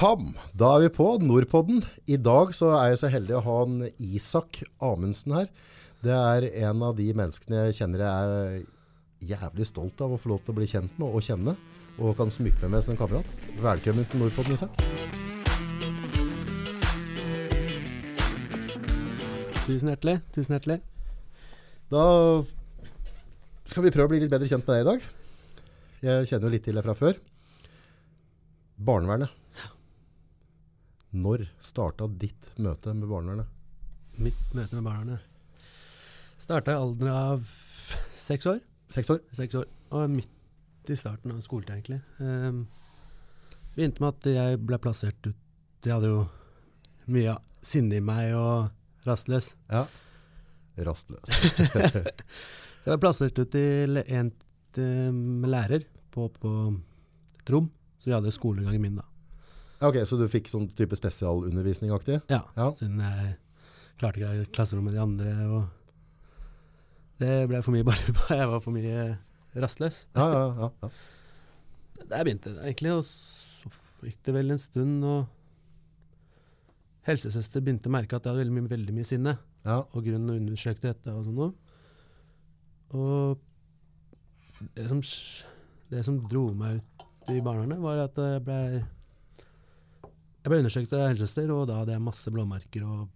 Pam! Da er vi på Nordpodden. I dag så er jeg så heldig å ha en Isak Amundsen her. Det er en av de menneskene jeg kjenner jeg er jævlig stolt av å få lov til å bli kjent med og kjenne. Og kan smykke meg med som en kamerat. Velkommen til Nordpodden, Isak. Tusen hjertelig. Tusen hjertelig. Da skal vi prøve å bli litt bedre kjent med deg i dag. Jeg kjenner jo litt til deg fra før. Barnevernet. Når starta ditt møte med barnevernet? Mitt møte med barnevernet starta i alderen av seks år. Seks år? Seks år. Og midt i starten av skoletid, egentlig. Um, begynte med at jeg ble plassert ut Jeg hadde jo mye sinne i meg og rastløs. Ja. Rastløs. Så jeg ble plassert ut til en um, lærer på, på et rom. Så vi hadde skolegangen min, da. Ja, Ok, Så du fikk sånn type spesialundervisning-aktig? Ja, Ja. siden jeg klarte ikke å ha klasserom med de andre. og Det ble for mye bare Jeg var for mye rastløs. Ja, ja, ja. ja. Der begynte det egentlig, og så gikk det vel en stund, og helsesøster begynte å merke at jeg hadde veldig mye, veldig mye sinne, ja. og grunnen undersøkte dette og sånn. Og det som, det som dro meg ut i barnevernet, var at jeg ble Jeg ble undersøkt av helsesøster, og da hadde jeg masse blåmerker og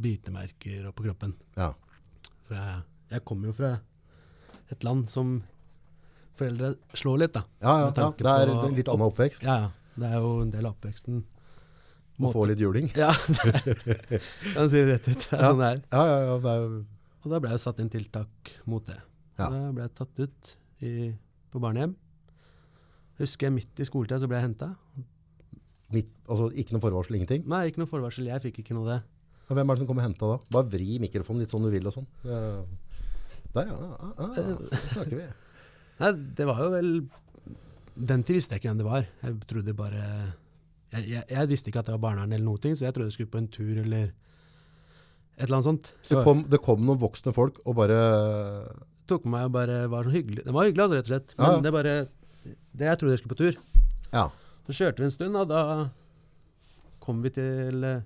bitemerker på kroppen. ja. For jeg, jeg kommer jo fra et land som foreldre slår litt, da. Ja, ja, ja. Det er en litt annen oppvekst. Ja, ja. Det er jo en del av oppveksten. Å få litt juling. Ja, det kan si det rett ut. Det er Ja. sånn det er. Ja, ja, ja. Det er, Og da ble jeg satt inn tiltak mot det. Ja. Da ble jeg tatt ut i, på barnehjem. Husker jeg midt i skoletida så ble jeg henta. Midt, altså, ikke noe forvarsel, ingenting. Nei, ikke noe forvarsel. Jeg fikk ikke noe det. Ja, Hvem er det som kommer og henter da? Bare vri mikrofonen litt sånn du vil og sånn. Der, ja. ja, ja, ja. Da snakker vi. Nei, det var jo vel Den tid visste jeg ikke hvem det var. Jeg trodde bare Jeg, jeg, jeg visste ikke at det var barnevern eller noe, så jeg trodde jeg skulle på en tur eller et eller annet sånt. Så det kom, det kom noen voksne folk og bare tok med meg og bare var sånn hyggelig. Det var hyggelig, altså, rett og slett. Men Ja, ja. det bare det Jeg trodde jeg skulle på tur. Ja. Så kjørte vi en stund, og da kom vi til eh,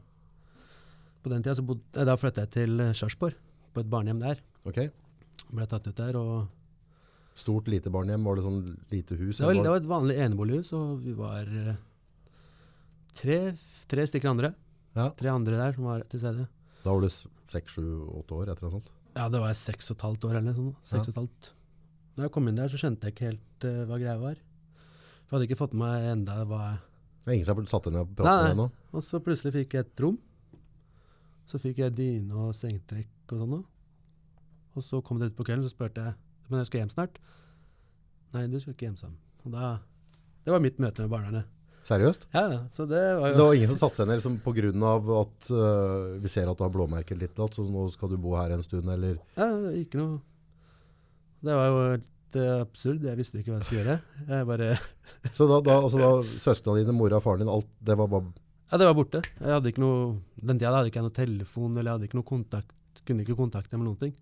På den tida så bod, eh, da flytta jeg til eh, Sarpsborg, på et barnehjem der. Ok. Ble tatt ut der, og Stort, lite barnehjem. Var det sånn lite hus? Det var, det var et vanlig enebolighus, og vi var tre, tre stykker andre. Ja. Tre andre der som var til stede. Da var du seks, sju, åtte år, etter noe sånt? Ja, det var seks og et halvt år eller noe sånt. Seks og et halvt. Da jeg kom inn der, så skjønte jeg ikke helt uh, hva greia var. For jeg hadde ikke fått med meg enda hva Det er ingen som har satt deg ned og pratet med deg nå? Og så plutselig fikk jeg et rom. Så fikk jeg dyne og sengetrekk og sånn noe. Og så kom det ut på kvelden, så spurte jeg Men jeg skal hjem snart. Nei, du skal ikke hjem sammen. Og da Det var mitt møte med barnevernet. Seriøst? Ja. Så det var jo... Det var ingen som satte seg ned liksom, av at uh, vi ser at du har blåmerker litt, så nå skal du bo her en stund, eller ja, det gikk ikke noe Det var jo helt uh, absurd. Jeg visste ikke hva jeg skulle gjøre. Jeg bare Så da, da, altså da søstrene dine, mora og faren din, alt det var bare Ja, det var borte. Jeg hadde ikke noe Den tida hadde ikke jeg noe telefon, eller jeg hadde ikke noe kontakt. Kunne ikke kontakte med noen ting.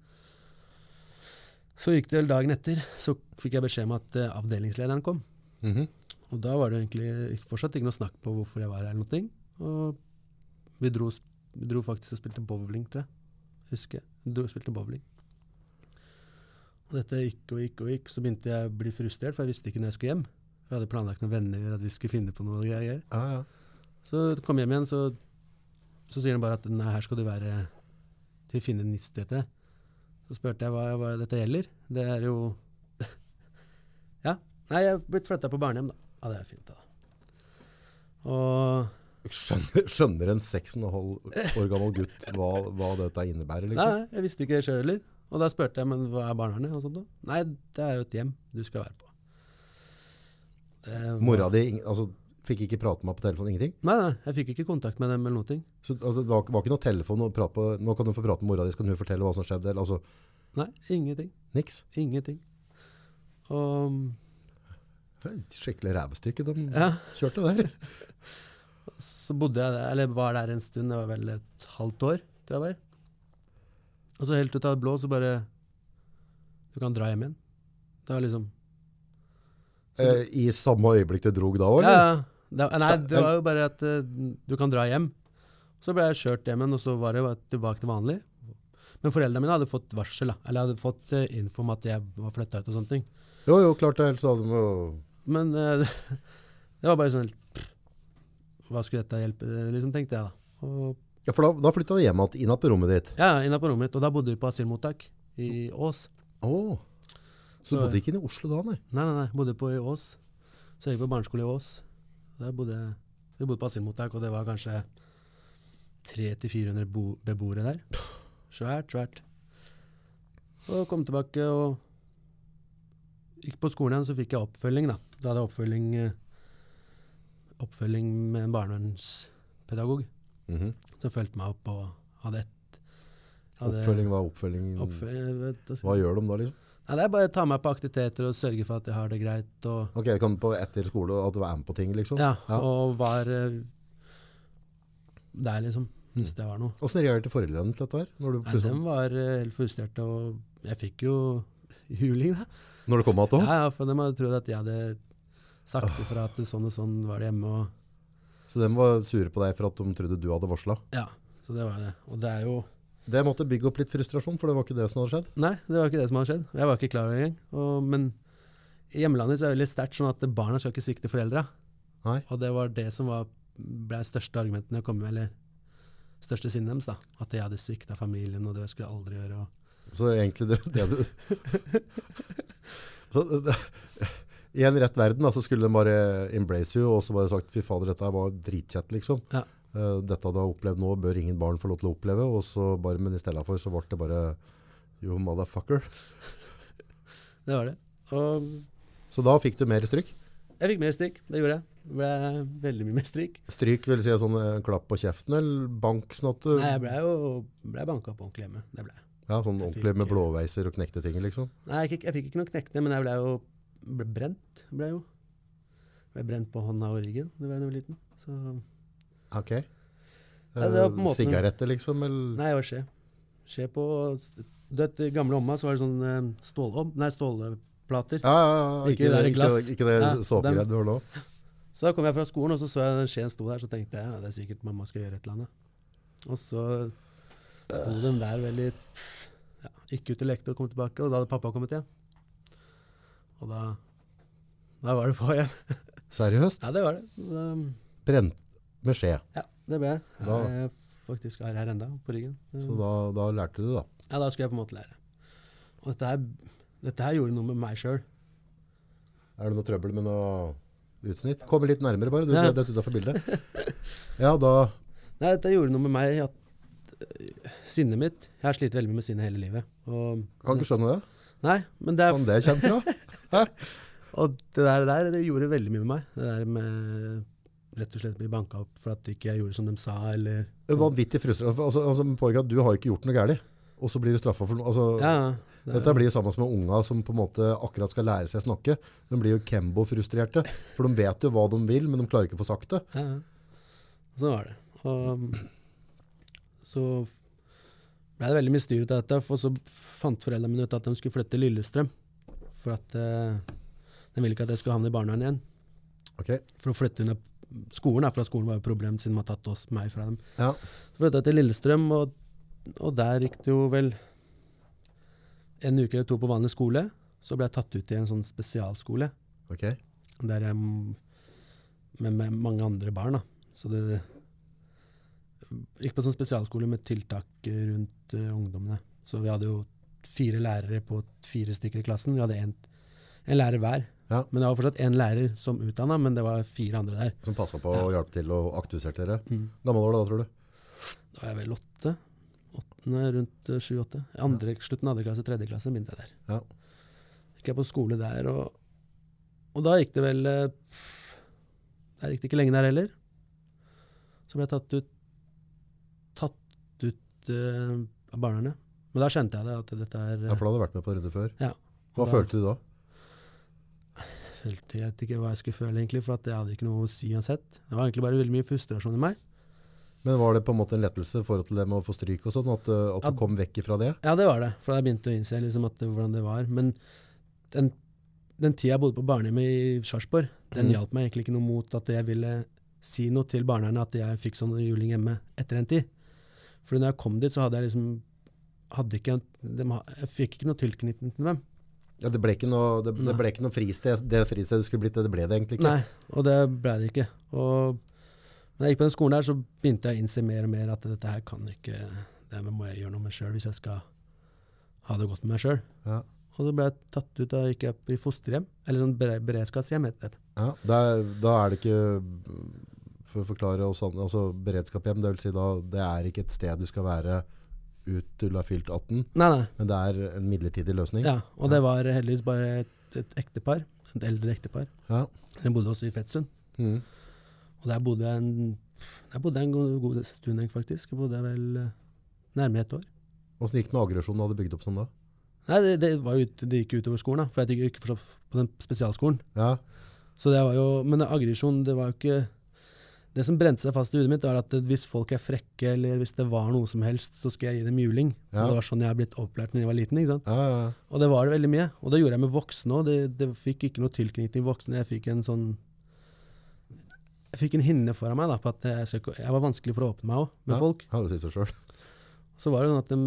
Så gikk det vel dagen etter, så fikk jeg beskjed om at uh, avdelingslederen kom. Mhm. Og da var det egentlig fortsatt ikke noe snakk på hvorfor jeg var her eller noe. Og vi dro, vi dro faktisk og spilte bowling, tror jeg. Husker jeg. Vi dro og spilte bowling. Og dette gikk og gikk og gikk, så begynte jeg å bli frustrert, for jeg visste ikke når jeg skulle hjem. Jeg hadde planlagt noen venner, at vi skulle finne på noe greier. Ja, ja. Så kom jeg hjem igjen, så, så sier han bare at nei, her skal du være til å finne en sted til. Så spurte jeg hva, hva dette gjelder. Det er jo Ja. Nei, jeg er blitt flytta på barnehjem, da. Ja, det er fint, da. Og Skjønner, skjønner en seks og en halv år gammel gutt hva, hva dette innebærer, liksom? Nei, jeg visste ikke det sjøl heller. Og da spurte jeg men hva er barnevernet og sånt. da? Nei, det er jo et hjem du skal være på. Var- Mora di altså, fikk ikke prate med meg på telefon, ingenting? Nei, nei, jeg fikk ikke kontakt med dem eller noe. ting. Så altså, det var, var ikke noe telefon å prate på, nå kan du få prate med mora di, skal hun fortelle hva som skjedde, eller altså, Nei, ingenting. niks. Ingenting. Og Skikkelig rævestykke de ja, kjørte der. så bodde jeg der, eller var der en stund, det var vel et halvt år tror jeg var. Og så helt ut av det blå, så bare Du kan dra hjem igjen. Det var liksom Eh, I samme øyeblikk du drog da òg, eller? ja. Det, nei, det var jo bare at uh, du kan dra hjem. Så ble jeg kjørt hjem igjen, og så var det tilbake til vanlig. Men foreldrene mine hadde fått varsel, da. Eller hadde fått uh, info om at jeg var flytta ut og sånne ting. Jo, jo, klart det. Ellers hadde de jo Men uh, det var bare sånn Hva skulle dette hjelpe, liksom, tenkte jeg da. Og, Ja, for da, da flytta du hjem igjen, inn på rommet ditt. ja, inne på rommet mitt. Og da bodde vi på asylmottak i Ås. Oh. Så du bodde ikke i Oslo da, nei? Nei, nei, nei. Bodde på i Ås. Så jeg gikk på barneskole i Ås. Der bodde Vi bodde på asylmottak, og det var kanskje 300-400 bo- beboere der. Svært, svært. Og kom tilbake og gikk på skolen igjen, så fikk jeg oppfølging, da. Da hadde jeg oppfølging, eh, oppfølging med en barnevernspedagog Mhm. som fulgte meg opp og hadde et hadde Oppfølging var oppfølging. oppfølging, vet du, Hva gjør de da, liksom? Nei, det er bare å ta meg på aktiviteter og sørge for at jeg har det greit. Og, Ok, det kom på etter skole og at du var med på ting, liksom? ja, Ja. og var eh, der, liksom. Hvis det var noe. Hvordan reagerte foreldrene til dette her? Du Nei, de var eh, helt frustrerte, og jeg fikk jo juling, da. når det kom igjen òg? Ja, ja, for de hadde trodd at jeg hadde sagt ifra at sånn og sånn var det hjemme. Og, Så de var sure på deg for at de trodde du hadde varsla? ja, så det var det. Og det er jo Det måtte bygge opp litt frustrasjon, for det var ikke det som hadde skjedd? Nei, det var ikke det som hadde skjedd. Jeg var ikke klar over det engang. Men i hjemlandet så er det veldig sterkt sånn at barna skal ikke svikte foreldra. Nei. Og det var det som var, ble største argumentene jeg kom med, eller største sinnet deres. da. At jeg hadde svikta familien, og det skulle jeg aldri gjøre. Og Så egentlig det, det du så det, I en rett verden da, så skulle de bare embrace you og så bare sagt fy fader, dette var dritkjett, liksom. Ja. Uh, dette du har opplevd nå, bør ingen barn få lov til å oppleve. Og så bare, men i stedet for så ble det bare you motherfucker. det var det. Og Så da fikk du mer stryk. jeg fikk mer stryk, det gjorde jeg. Det ble veldig mye mer stryk. Stryk vil si sånn en klapp på kjeften, eller bank sånn at du Nei, jeg ble jo ble banka på ordentlig hjemme. Det ble jeg. Ja, sånn jeg ordentlig med blåveiser og knekte ting, liksom. Nei, jeg, fikk- jeg fikk ikke noe knekte, men jeg ble jo ble brent. Ble jeg jo. Ble brent på hånda og ryggen da jeg var liten. Så Ok. Nei, Eh, Sigaretter, liksom? Eller? Nei, det var skje. Skje på Du vet, gamle omma så var det sånn eh, stål, nei, stålplater. Ja, ja, ja. Ikke det der i ikke, ikke det Ja, du har nå. Så da kom jeg fra skolen, og så så jeg den skjeen sto der, så tenkte jeg ja, det er sikkert mamma skal gjøre et eller annet. Og så sto den der veldig ja, Gikk ut og lekte og kom tilbake, og da hadde pappa kommet hjem. Og da Da var det på igjen. Seriøst? Ja, det var det. Da, Brent med skje. ja, det ble jeg. Da- Jeg er faktisk har her enda, på ryggen. Så da, da lærte du, da. Ja, da skulle jeg på en måte lære. Og dette her, dette her gjorde noe med meg sjøl. Er det noe trøbbel med noe utsnitt? Kom litt nærmere, bare. Du Ja. er rett utenfor bildet. Ja, da Nei, dette gjorde noe med meg at øh, sinnet mitt Jeg har slitt veldig med sinnet hele livet. Og, Kan ikke skjønne det. Nei, men det er Kan det komme fra? Og det der, der det gjorde veldig mye med meg. Det der med rett og slett bli banka opp for at ikke jeg gjorde som de sa, eller er Vanvittig frustrerende. Altså, altså, poenget er at du har ikke gjort noe galt, og så blir du straffa for noe. Altså, Ja, det, Dette blir jo sammen med unga som på en måte akkurat skal lære seg å snakke. De blir jo Kembo-frustrerte. For de vet jo hva de vil, men de klarer ikke å få sagt det. ja, ja. Sånn var det. Og så ble det veldig mye styr ut av dette, Og så fant foreldrene mine ut at de skulle flytte til Lillestrøm. For at uh, den ville ikke at jeg skulle havne i barnevernet igjen. Ok? For å flytte under skolen, da, for at skolen var jo problem siden de har tatt oss, meg fra dem. Ja. Så flytta jeg til Lillestrøm, og, og der gikk det jo vel en uke eller to på vanlig skole. Så ble jeg tatt ut i en sånn spesialskole, ok. der jeg med, med mange andre barn. da. Så det gikk på sånn spesialskole med tiltak rundt uh, ungdommene. Så vi hadde jo fire lærere på fire stykker i klassen. Vi hadde en, en lærer hver. Ja. Men det var fortsatt én lærer som utdanna, men det var fire andre der. Som passa på Ja. å hjelpe til og aktiviserte dere. Mm. Gammel var du da, tror du? Da var jeg vel åtte. Åttende, rundt eh, sju-åtte. Ja. Slutten av andre klasse, tredje klasse begynte jeg der. Ja. Gikk jeg på skole der, og, og da gikk det vel eh, Der gikk det ikke lenge der heller. Så ble jeg tatt ut tatt ut uh, av barnevernet. Men da skjønte jeg det, at dette er Ja, for du hadde vært med på runde før. Ja. Hva Da- følte du da? følte jeg vet ikke hva jeg skulle føle, egentlig, for at jeg hadde ikke noe å si uansett. Det var egentlig bare veldig mye frustrasjon i meg. Men var det på en måte en lettelse i forhold til det med å få stryk og sånn? At, uh, at Ja. du kom vekk ifra det? Ja, det var det. For jeg begynte å innse liksom at det, hvordan det var. Men den den tida jeg bodde på barnehjemmet i Sarpsborg, den Mm. hjalp meg egentlig ikke noe mot at jeg ville si noe til barnevernet at jeg fikk sånn juling hjemme etter en tid. Fordi når jeg kom dit, så hadde jeg liksom ikke, de fikk ikke noe tilknytning til dem. Ja, det ble ikke noe, det, det ble ikke noe fristed. Det fristedet skulle blitt det, det ble det egentlig ikke. Nei, og det ble det ikke. Og når jeg gikk på den skolen der, så begynte jeg å innse mer og mer at dette her kan ikke Det må jeg gjøre noe med sjøl hvis jeg skal ha det godt med meg sjøl. Ja. Og så ble jeg tatt ut og gikk opp i fosterhjem. Eller sånn bere- beredskapshjem, heter det. Ja, da, da er det ikke For å forklare oss andre, altså beredskapshjem, det vil si da det er ikke et sted du skal være ut til du har fylt 18, Nei, nei. men det er en midlertidig løsning. Ja, og det var heldigvis bare et, et ektepar. Et eldre ektepar. Ja. De bodde også i Fettsund. Mm. Og der bodde jeg en, der bodde jeg en god, god stund, faktisk. Jeg bodde vel eh, nærmere et år. Hvordan gikk det med aggresjonen du hadde bygd opp sånn da? Nei, det, det, var jo, ut- det gikk utover skolen, da. For jeg gikk ikke på den spesialskolen. Ja, Så det var jo, men aggresjon, det var jo ikke Det som brente seg fast i hodet mitt, var at hvis folk er frekke, eller hvis det var noe som helst, så skal jeg gi dem juling. For Ja. Det var sånn jeg er blitt opplært når jeg var liten. ikke sant? ja, ja. Og det var det veldig mye. Og det gjorde jeg med voksne òg. Det, det fikk ikke noe tilknytning til voksne. Jeg fikk en sånn Jeg fikk en hinne foran meg da, på at jeg, skal, jeg var vanskelig for å åpne meg òg, med folk. Ja, det sier seg. Så var det sånn at de,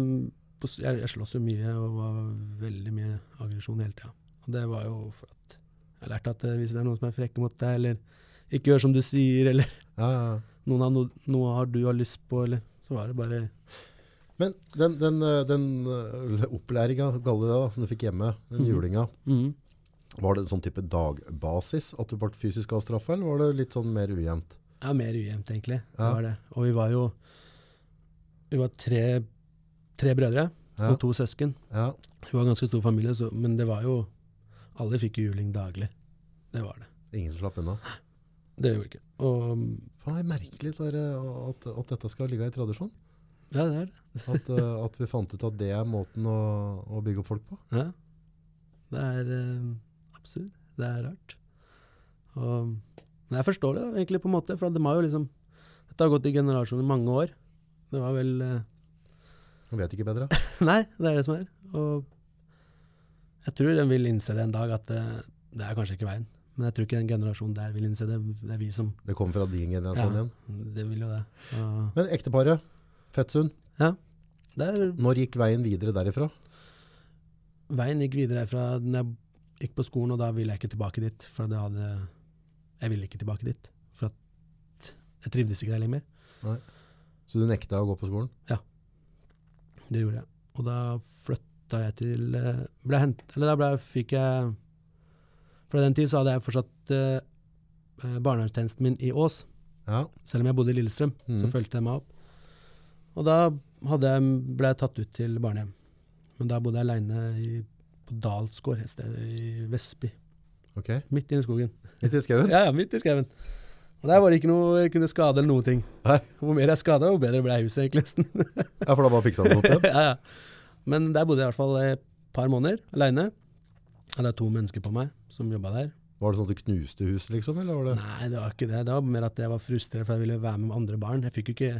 jeg, jeg sloss jo mye og var veldig mye aggresjon hele tida. Og det var jo for at jeg lærte at eh, hvis det er noen som er frekke mot deg, eller ikke gjør som du sier, eller Ja, ja, ja. noen har no, noe har du har lyst på, eller så var det bare Men den, den, eh, den eh, opplæringa, kall det det, da, som du fikk hjemme, den Mhm. julinga, -hmm. var det en sånn type dagbasis at du ble fysisk avstraffa, eller var det litt sånn mer ujevnt? Ja, mer ujevnt, egentlig. Det var det. Og vi var jo Vi var tre, tre brødre Ja, og to søsken. ja. Vi var en ganske stor familie, så, men det var jo Alle fikk jo juling daglig. Det var det. Ingen som slapp unna. Det gjorde vi ikke. Og Faen, det er merkelig der, eh, at, at dette skal ligge i tradisjon. ja, det er det. At, eh, at vi fant ut at det er måten å, å bygge opp folk på. Ja. Det er uh, absurd. Det er rart. Og, men jeg forstår det egentlig på en måte, for det har jo liksom Dette har gått i generasjoner, mange år. Det var vel eh, Jeg vet ikke bedre. Nei, det er det som er. Og jeg tror den vil innse det en dag, at det, det er kanskje ikke veien. Men jeg tror ikke den generasjonen der vil innse det. Det er vi som Det kommer fra din generasjon Ja. igjen. Det vil jo det. Og Men ekteparet, Fettsund, Ja. Der... når gikk veien videre derifra? veien gikk videre herfra når jeg gikk på skolen, og da ville jeg ikke tilbake dit. For det hadde Jeg ville ikke tilbake dit. For at jeg trivdes ikke der lenger. Så du nekta å gå på skolen? Ja, Det gjorde jeg. Og da flytta jeg til eh, ble hent, Eller da ble, fikk jeg Fra den tid så hadde jeg fortsatt eh, eh, barnevernstjenesten min i Ås. Ja. Selv om jeg bodde i Lillestrøm, så Mhm. fulgte jeg meg opp. Og da jeg, ble jeg tatt ut til barnehjem. Men da bodde jeg aleine på Dalsgård et sted i Vestby. Okay. Midt inne i skogen. Midt i skauen? Ja, ja, midt i skauen. Og der var det ikke noe jeg kunne skade eller noen ting. Nei. Hvor mer jeg skada, hvor bedre ble huset, egentlig. nesten. Ja, for da bare fiksa du det opp igjen? ja, ja. Men der bodde jeg i hvert fall et par måneder aleine. Jeg to mennesker på meg som jobba der. Var det sånn at du knuste huset, liksom? Eller var det? Nei, det var ikke det. Det var mer at jeg var frustrert for jeg ville være med med andre barn. Jeg fikk jo ikke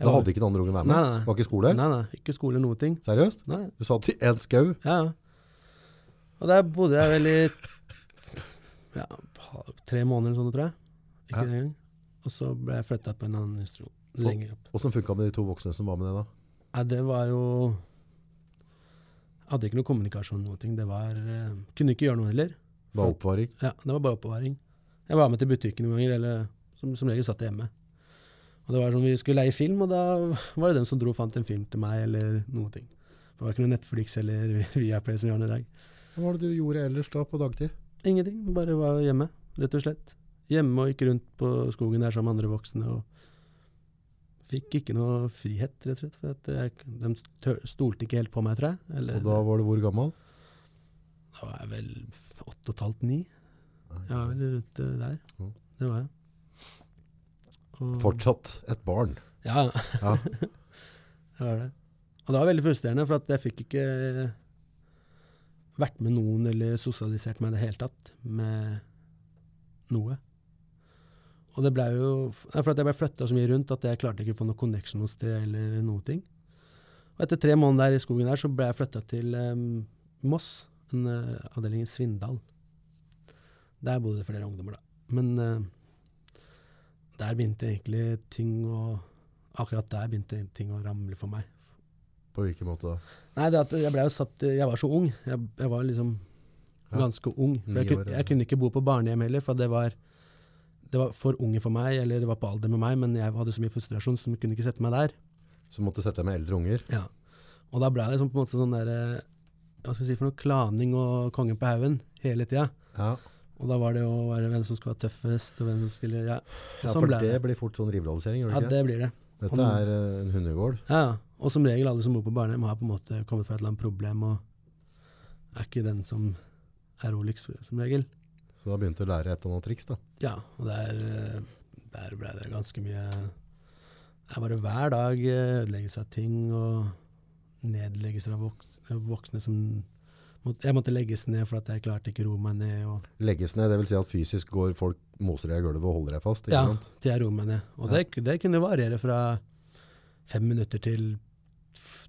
Da hadde ikke den andre ungen vært med? Nei, nei, nei. Var ikke skole? Nei, nei, ikke skole noen ting. Seriøst? Nei, Du satt i en skau? ja. Og der bodde jeg vel i ja, tre måneder eller sånn, tror jeg. Ikke Ja. engang. Og så ble jeg flytta på en annen institusjon lenger opp. Åssen funka det med de to voksne som var med det da? Nei, det var jo Jeg hadde ikke noe kommunikasjon noen ting. Det var eh, Kunne ikke gjøre noe heller. Bare oppvaring? Ja, det var bare oppvaring. Jeg var med til butikken noen ganger, eller som, som regel satt jeg hjemme. Og det var sånn, Vi skulle leie film, og da var det dem som dro og fant en film til meg, eller noen ting. Det var ikke noe Netflix eller Viaplay som gjør den i dag. Hva var det du gjorde ellers da på dagtid? Ingenting, bare var hjemme, rett og slett. Hjemme og gikk rundt på skogen der sammen med andre voksne. og Fikk ikke noe frihet, rett og slett. For at jeg, de stolte ikke helt på meg, tror jeg. Eller, Og da var du hvor gammel? da var jeg vel åtte og et halvt, ni. Jeg var vel rundt eh, der. Det var jeg. Og- Fortsatt et barn. Ja, Ja. det var det. Og det var veldig frustrerende, for at jeg fikk ikke vært med noen eller sosialisert meg i det hele tatt med noe. Og det ble jo For at jeg ble flytta så mye rundt at jeg klarte ikke å få noe connection hos det eller noe ting. Og etter tre måneder der i skogen der, så ble jeg flytta til um, Moss, en uh, i Svindal. Der bodde det flere ungdommer, da. Men uh, der begynte egentlig ting å Akkurat der begynte ting å ramle for meg. På hvilken måte da? Nei, det at jeg ble jo satt Jeg var så ung. Jeg, jeg var liksom Ja. ganske ung. For jeg, kunne, jeg kunne ikke bo på barnehjem heller, for det var, det var for unge for meg, eller det var på alder med meg, men jeg hadde så mye frustrasjon, så de kunne ikke sette meg der. Så måtte sette deg med eldre unger. Ja. Og da ble det liksom på en måte sånn der eh, Hva skal jeg si for noe? Klaning og kongen på haugen hele tida. Ja, Og da var det å være hvem som skulle være tøffest, og hvem som skulle Ja, ja sånn for det det. blir fort sånn rivalisering, gjør Ja, det ikke? det blir det. Dette er eh, en hundegård. Ja, og som regel alle som bor på barnehjem har på en måte kommet fra et eller annet problem og er ikke den som er roligst, som regel. Så da begynte du å lære et eller annet triks da. Ja, og der, eh, der ble det ganske mye Det bare hver dag eh, ødeleggelse av ting og nedleggelser av voksne som Jeg måtte legges ned for at jeg klarte ikke å roe meg ned. Legges ned, det vil si at fysisk går folk moser deg i gulvet og holder deg fast, Ja. sant? til jeg roer meg ned. Og Ja. det, det kunne variere fra fem minutter til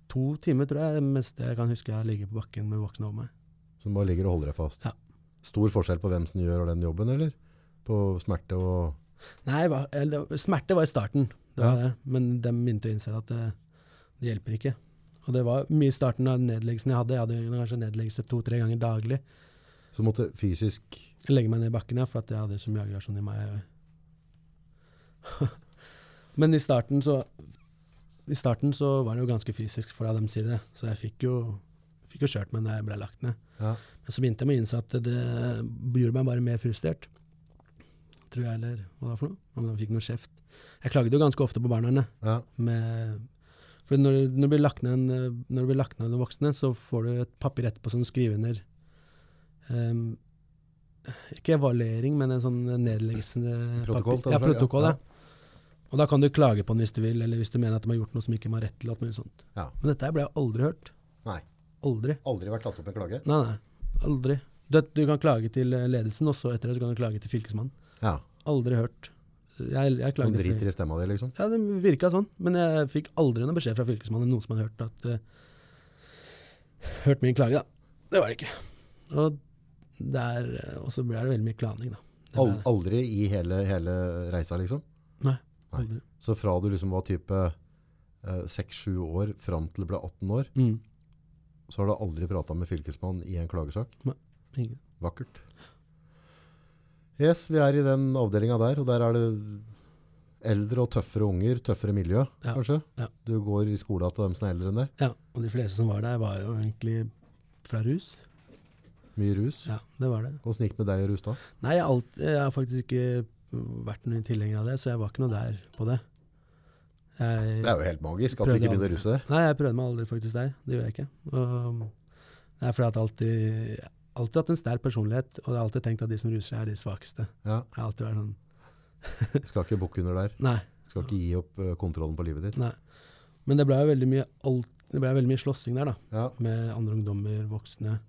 to timer, tror jeg. Det meste jeg kan huske jeg ligger på bakken med voksne over meg. Som bare ligger og holder deg fast. Ja. Stor forskjell på hvem som gjør den jobben, eller? På smerte og... Nei, eller, smerte var i starten, det Ja. var det. men de begynte å innse at det, det hjelper ikke. Og det var mye i starten av nedleggelsen jeg hadde. Jeg hadde kanskje nedleggelse to-tre ganger daglig. Så måtte fysisk... Legge meg ned i bakken ja, for jeg hadde så mye aggresjon i meg. men i starten så i starten så var det jo ganske fysisk fra dem side, så jeg fikk jo, fikk jo kjørt meg når jeg ble lagt ned. Ja. Men så begynte jeg med å innse at det gjorde meg bare mer frustrert. Tror jeg, eller hva det var for noe. Om jeg fikk noe kjeft. Jeg klaget jo ganske ofte på barna. Ja. Med, for når, når, det blir lagt ned en, når det blir lagt ned en voksne, så får du et papir etterpå som du skriver under um, Ikke evaluering, men en sånn nedleggelsende Protokoll, papir. Ja, protokoll, ja. ja. Og da kan du klage på den hvis du vil, eller hvis du mener at de har gjort noe som ikke var rett til. Ja. Men dette ble jeg aldri hørt. Nei. Aldri. Aldri vært tatt opp med klage? Nei, nei. Aldri. Du, du kan klage til eh, ledelsen, og så etter det så kan du klage til fylkesmannen. Ja. Aldri hørt. Jeg, jeg klagde driter i stemma di, liksom? Ja, det virka sånn, men jeg fikk aldri noen beskjed fra fylkesmannen noen som hadde hørt at uh, Hørt min klage, da. Det var det ikke. Og der eh, Og så ble det veldig mye klaning, da. Al aldri i hele, hele reisa, liksom? Nei. Aldri. Så fra du liksom var type seks-sju år fram til du ble 18 år, Mm. så har du aldri prata med fylkesmannen i en klagesak? Ingen. Vakkert. Yes, vi er i den avdelinga der, og der er det eldre og tøffere unger, tøffere miljø, Ja, kanskje? ja. Du går i skolen til dem som er eldre enn deg. Ja, og de fleste som var der, var jo egentlig fra rus. Mye rus. Ja, det var det. Åssen gikk det med deg og rus da? Nei, jeg, har alt, jeg har faktisk ikke vært noen tilhenger av det, så jeg var ikke noe der på det. Jeg, Det er jo helt magisk at du ikke begynner å ruse deg. Nei, jeg prøvde meg aldri faktisk der. Det gjør jeg ikke. Og det er fordi at alltid, alltid hatt en sterk personlighet, og jeg har alltid tenkt at de som ruser seg, er de svakeste. Ja, Jeg har alltid vært sånn skal ikke bukke under der. Nei, Skal ikke gi opp eh, kontrollen på livet ditt. nei. Men det ble veldig ble veldig mye slåssing der, da. Ja, Med andre ungdommer, voksne.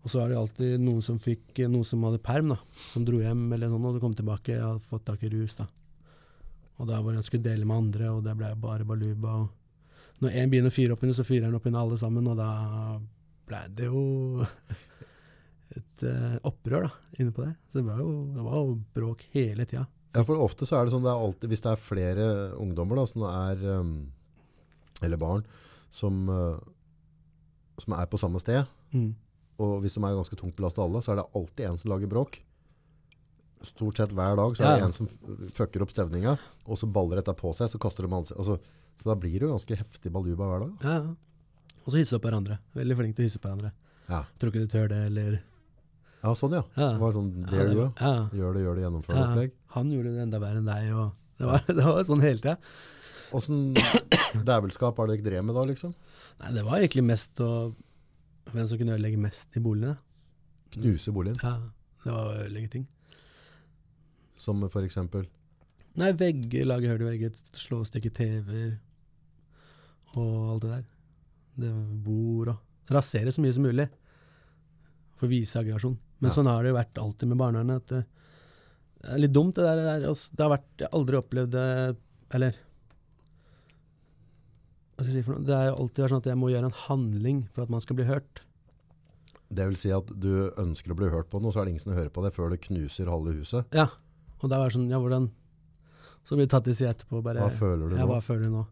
Og så var det alltid noen som fikk noen som hadde perm, da. Som dro hjem eller noe, og du kom tilbake og hadde fått tak i rus, da. Og da var det han skulle dele med andre, og det ble bare baluba. Og når én begynner å fyre opp under, så fyrer han opp under alle sammen, og da ble det jo et eh, opprør da, inne på det. Så det var jo, det var jo bråk hele tida. Ja, for ofte så er det sånn, det er alltid, hvis det er flere ungdommer da, som er, um, eller barn, som, uh, som er på samme sted, Mm. og hvis de er ganske tungt belastet alle, så er det alltid en som lager bråk. Stort sett hver dag så er det Ja. en som fucker opp stevninga, og så baller dette på seg, så kaster de ansikt. Altså, så da blir det jo ganske heftig baluba hver dag. da. Ja, ja. Og så hisse opp hverandre. Veldig flink til å hisse opp hverandre. Ja, Tror ikke du tør det, eller ja sånn ja. Ja. Det var sånn, dare det you, ja. gjør det, gjør det, gjennomfør det opplegg. han gjorde det enda verre enn deg, det var, det var sånn hele tida. Hvordan dævelskap det dere drev med da, liksom? Nei, det var egentlig mest å Hvem som kunne ødelegge mest i boligene. Knuse boligen, Ja, det var å ødelegge ting. som for eksempel. Nei, vegger, lage hull i vegger, slå og stikke TV-er og alt det der. Det bord og Rasere så mye som mulig for å vise aggresjon. Men Ja. sånn har det jo vært alltid med barnevernet. At det, er litt dumt, det der. det der, altså, har vært Jeg aldri opplevd det Eller Hva skal jeg si for noe? Det har jo alltid sånn at jeg må gjøre en handling for at man skal bli hørt. Det vil si at du ønsker å bli hørt på noe, så er det ingen som hører på det før det knuser halve huset. Ja. Og da var det sånn Ja, hvordan Så blir det tatt i side etterpå. Bare, Hva føler du ja, nå? hva føler du nå?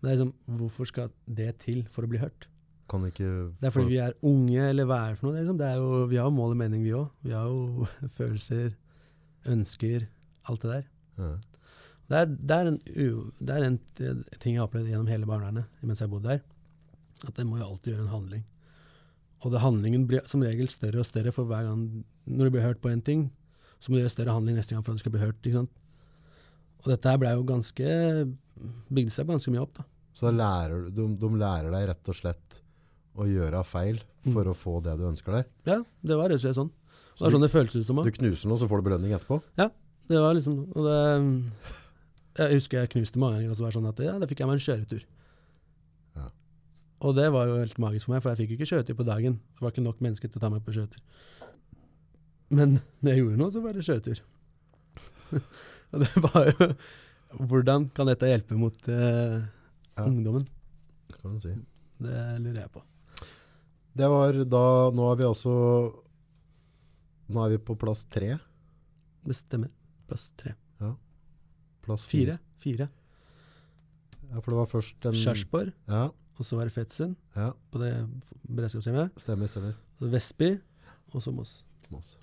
Det er liksom, Hvorfor skal det til for å bli hørt? Kan ikke Det er fordi vi er unge, eller hva er det for noe? Det er liksom, det er jo, vi har jo mål og mening, vi òg. Vi har jo følelser, ønsker, alt det der. Ja. Det er, det er, en, det er en ting jeg har opplevd gjennom hele barnevernet mens jeg har bodd der. At jeg må jo alltid gjøre en handling. Og det, handlingen blir som regel større og større for hver gang Når du blir hørt på en ting, så må du gjøre større handling neste gang for at du skal bli hørt. ikke sant? Og dette her ble jo ganske bygde seg ganske mye opp. da. Så lærer, de, de lærer deg rett og slett å gjøre feil for å få det du ønsker deg. Ja, det var rett og slett sånn. Så det er sånn det føltes ut som. Du knuser noe, så får du belønning etterpå. Ja, Det var liksom og det, Jeg husker jeg knuste mange ganger, og så var det sånn at ja, da fikk jeg meg en kjøretur. Ja. Og det var jo helt magisk for meg, for jeg fikk jo ikke kjøretur på dagen. Det var ikke nok mennesker til å ta meg på kjøretur. Men når jeg gjorde noe, så var det kjøretur. og det var jo Hvordan kan dette hjelpe mot eh, Ja. ungdommen? Kan du si. Det lurer jeg på. Det var da Nå er vi altså Nå er vi på plass tre. Det stemmer. Plass tre. Plass Fire. Fire. Ja, for det var først en Sarpsborg, Ja, og så var det Fetsund ja, på det beredskapshjemmet. stemmer, stemmer. Så Vestby, og så Moss. Moss.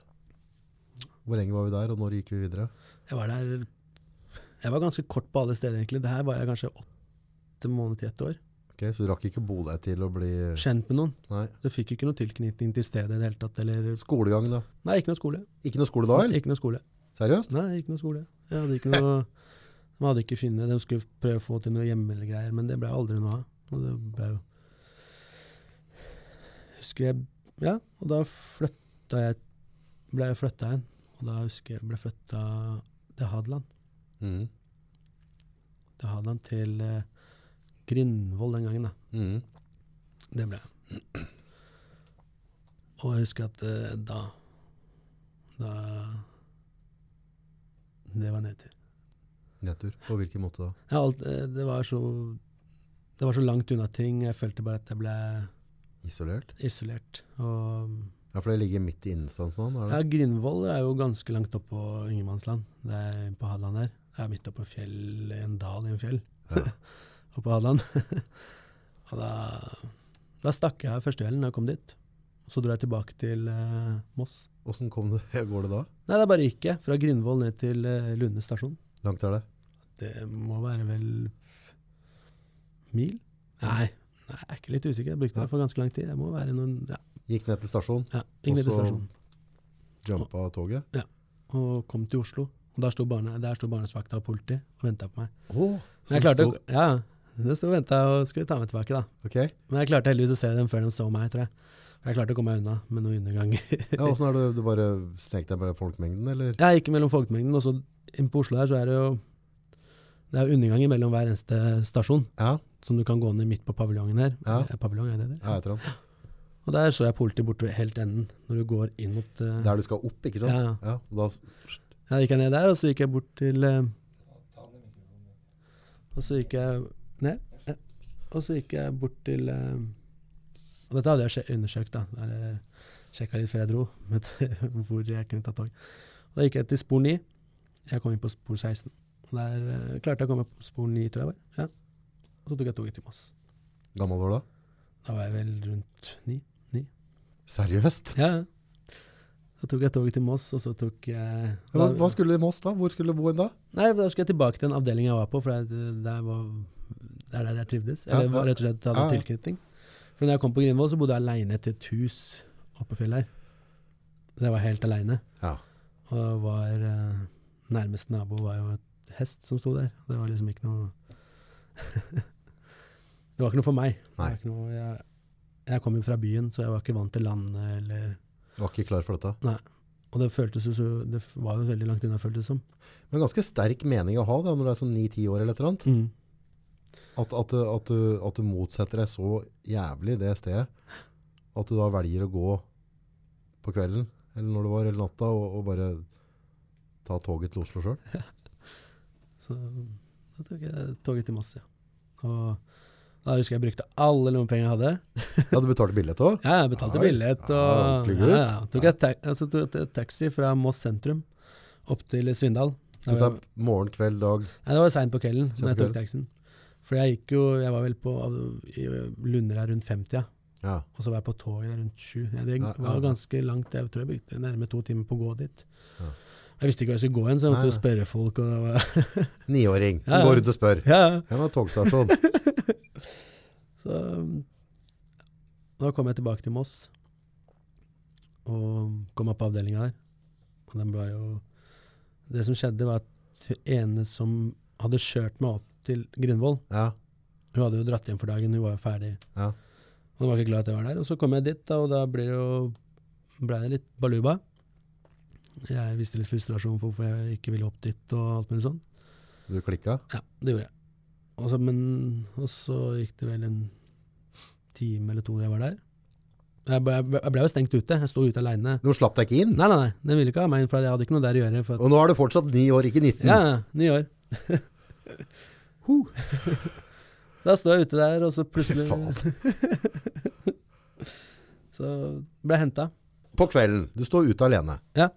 Hvor lenge var vi der, og når gikk vi videre? Jeg var der Jeg var ganske kort på alle steder, egentlig. Det her var jeg kanskje åtte måneder til ett år. Ok, Så du rakk ikke bo deg til å bli Kjent med noen. Nei. Du fikk ikke noe tilknytning til stedet i det hele tatt. Eller Skolegang, da? Nei, ikke noe skole. Ikke noe skole da, eller? Ikke noe skole. Seriøst? Nei, ikke noe skole. Jeg hadde ikke noe De hadde ikke funnet De skulle prøve å få til noe hjemmegreier, men det ble aldri noe av. Og det ble jo Husker jeg Ja, og da flytta jeg ble jeg flytta igjen. Og da husker jeg ble flytta til Hadeland. Mm. Til Hadeland til eh, Grindvoll den gangen, da. Mm. Det ble jeg. Og jeg husker at eh, da Da Det var nedtur. Nedtur. På hvilken måte da? Ja, alt, eh, det var så Det var så langt unna ting. Jeg følte bare at jeg ble Isolert? isolert. Og Ja, for det ligger midt i innstandsnavn, er ja? Grindvoll er jo ganske langt oppe på ingenmannsland. Det er på Hadeland der. Det er midt oppe på fjell, en dal i en fjell. Ja. oppe på Hadeland. og da, da stakk jeg første kvelden da jeg kom dit. Så dro jeg tilbake til eh, Moss. Hvordan kom du? går det da? Nei, da bare gikk jeg fra Grindvoll ned til eh, Lunde stasjon. Langt er det? Det må være vel mil? Nei, nei jeg er ikke litt usikker. Jeg brukte det for ganske lang tid. Det må være noen Ja, Gikk ned til stasjon, ja gikk ned til Og så- stasjonen. jumpa toget. Ja, Og kom til Oslo. Og der sto, barne, der sto barnesvakta og politi og venta på meg. Oh, Men jeg klarte, å- ja, det sto og venta og skulle ta meg tilbake, da. Okay. Men jeg klarte heldigvis å se dem før de så meg, tror jeg. Jeg klarte å komme meg unna med noen underganger. Ja, Åssen er det? Du bare snek deg mellom folkemengden, eller? Jeg gikk mellom folkemengden, og så inn på Oslo her så er det jo Det er underganger mellom hver eneste stasjon, Ja, som du kan gå ned midt på paviljongen her. Ja. Eh, Paviljong, er det det? jeg tror han. Og der så jeg politiet borte ved helt enden, når du går inn mot uh, Der du skal opp, ikke sant? Ja, ja. Da, Ja, gikk jeg ned der, og så gikk jeg bort til uh, Og så gikk jeg ned. Ja. Og så gikk jeg bort til eh, Og dette hadde jeg undersøkt, da. Eller sjekka litt før jeg dro, hvor jeg kunne ta tog. Og da gikk jeg til spor 9. Jeg kom inn på spor 16. Og der uh, klarte jeg å komme på spor 9, tror jeg var. Ja. Og så tok jeg toget til Moss. gammel var du da? Da var jeg vel rundt 9. Seriøst? Ja. ja. Så tok jeg toget til Moss, og så tok jeg Hva, hva skulle du i Moss da? Hvor skulle du bo hen da? Nei, da skulle jeg tilbake til den avdelingen jeg var på, for der var, det er der jeg trivdes. Eller ja. rett og slett hadde tilknytning. For når jeg kom på Grindvoll, så bodde jeg aleine til et hus oppe på fjellet her. Jeg var helt aleine. Ja. Og var eh, Nærmeste nabo var jo et hest som sto der. Det var liksom ikke noe Det var ikke noe for meg. Det noe, jeg, jeg kom jo fra byen, så jeg var ikke vant til landet eller Du var ikke klar for dette? Nei. Og det føltes jo så Det var jo veldig langt unna, føltes det som. Men ganske sterk mening å ha da, når du er sånn 9-10 år eller et eller annet. At, at, at, du, at du motsetter deg så jævlig det stedet, at du da velger å gå på kvelden, eller når det var, eller natta, og, og bare ta toget til Oslo sjøl. Så da tok jeg toget til Moss, ja. Og Da husker jeg jeg brukte alle lommepengene jeg hadde. Ja, du betalte billett òg? Ja, jeg betalte billett. Ja, Og, ja, ja. Tok jeg ta altså, tok jeg taxi fra Moss sentrum opp til Svindal. Dette er morgen, kveld, dag. Nei, det var seint på kvelden Sent når jeg tok taxien. For jeg gikk jo Jeg var vel på i her rundt 50, ja. Ja. Og så var jeg på toget rundt sju. Ja, det var ganske langt. Jeg tror jeg brukte nærme to timer på å gå dit. Ja. Jeg visste ikke hva jeg skulle gå hen, så jeg måtte jo spørre folk. Var Niåring som går rundt og spør. ja, det er togstasjon. Så da kom jeg tilbake til Moss, og kom opp på avdelinga der. Og den ble jo Det som skjedde, var at ene som hadde kjørt meg opp til Grindvoll Ja. Hun hadde jo dratt hjem for dagen, hun var jo ferdig. Ja. Hun var ikke glad at jeg var der. Og så kom jeg dit, da, og da ble det jo ble det litt baluba. Jeg viste litt frustrasjon for hvorfor jeg ikke ville opp dit, og alt mulig sånn. Du klikka? Ja, det gjorde jeg. Og så, men, og så gikk det vel en time eller to jeg var der. Jeg ble, jeg ble jo stengt ute. Jeg sto ute aleine. De slapp deg ikke inn? Nei, nei, nei, den ville ikke ha meg inn, for jeg hadde ikke noe der å gjøre. Og nå er du fortsatt ni år, ikke 19. ja, ja, ni år. Huh. da står jeg ute der, og så plutselig Så ble jeg henta. På kvelden. Du står ute alene. Ja.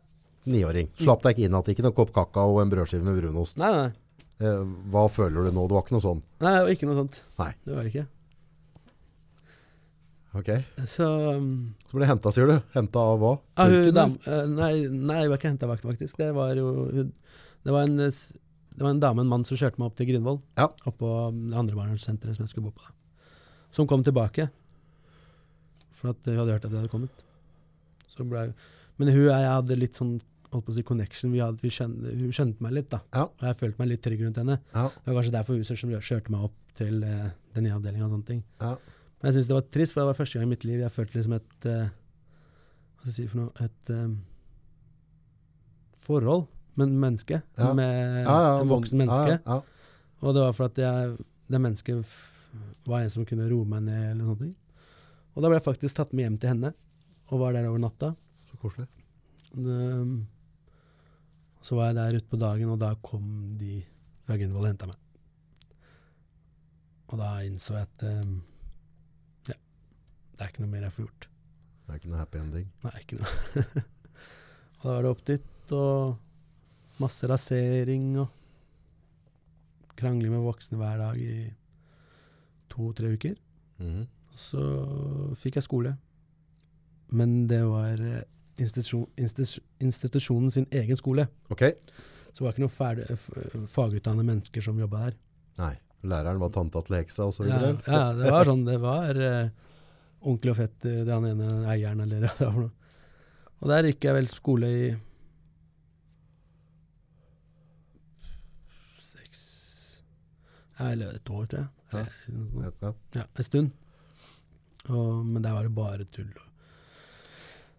Niåring. Slapp deg ikke inn at ikke noen kopp kakao og en brødskive med brunost. Nei, nei, Eh, hva føler du nå? Det var ikke noe sånn? nei, det var ikke noe sånt. Nei. Det var det ikke. Ok. Så um, Så ble henta, sier du. Henta av hva? Ah, hun, dam, eh, nei, nei, jeg var ikke henta vakt, faktisk. Det var jo hun, det, var en, det var en dame en mann som kjørte meg opp til Grindvoll. Ja. Oppå det andre barnevernssenteret som jeg skulle bo på. Da. Som kom tilbake. For at hun hadde hørt at jeg hadde kommet. Så ble, men hun og jeg hadde litt sånn holdt på å si connection. Vi hadde, vi skjønte, hun skjønte meg litt, da. Ja. Og jeg følte meg litt trygg rundt henne. Ja. Det var kanskje derfor hun som kjørte meg opp til eh, den nye avdelinga og sånne ting. Ja. Men jeg syns det var trist, for det var første gang i mitt liv jeg følte liksom et eh, Hva skal jeg si for noe Et eh, forhold et menneske. Ja. Med Ja, ja, en voksen menneske. Og det var for at jeg, det mennesket var en som kunne roe meg ned, eller noe sånt. Og da ble jeg faktisk tatt med hjem til henne, og var der over natta. Så koselig. Um, så var jeg der ute på dagen, og da kom de fra Gunvoll og henta meg. Og da innså jeg at um, ja, det er ikke noe mer jeg får gjort. Det er ikke noe happy ending. Nei, ikke noe. og da var det opp dit, og masse rasering, og krangling med voksne hver dag i to-tre uker. Mm. Og så fikk jeg skole. Men det var eh, institusjon, institus- institusjonen sin egen skole. Ok. Så det var ikke noen ferdig, fagutdannede mennesker som jobba der. Nei. Læreren var tanta til heksa og så Ja, ja, det var sånn. Det var uh, onkel og fetter, det han ene eieren, eller hva det var. Og der gikk jeg vel skole i seks ja, Eller et år, tror jeg. Eller. Ja. Ja, en stund. Og, men der var det bare tull.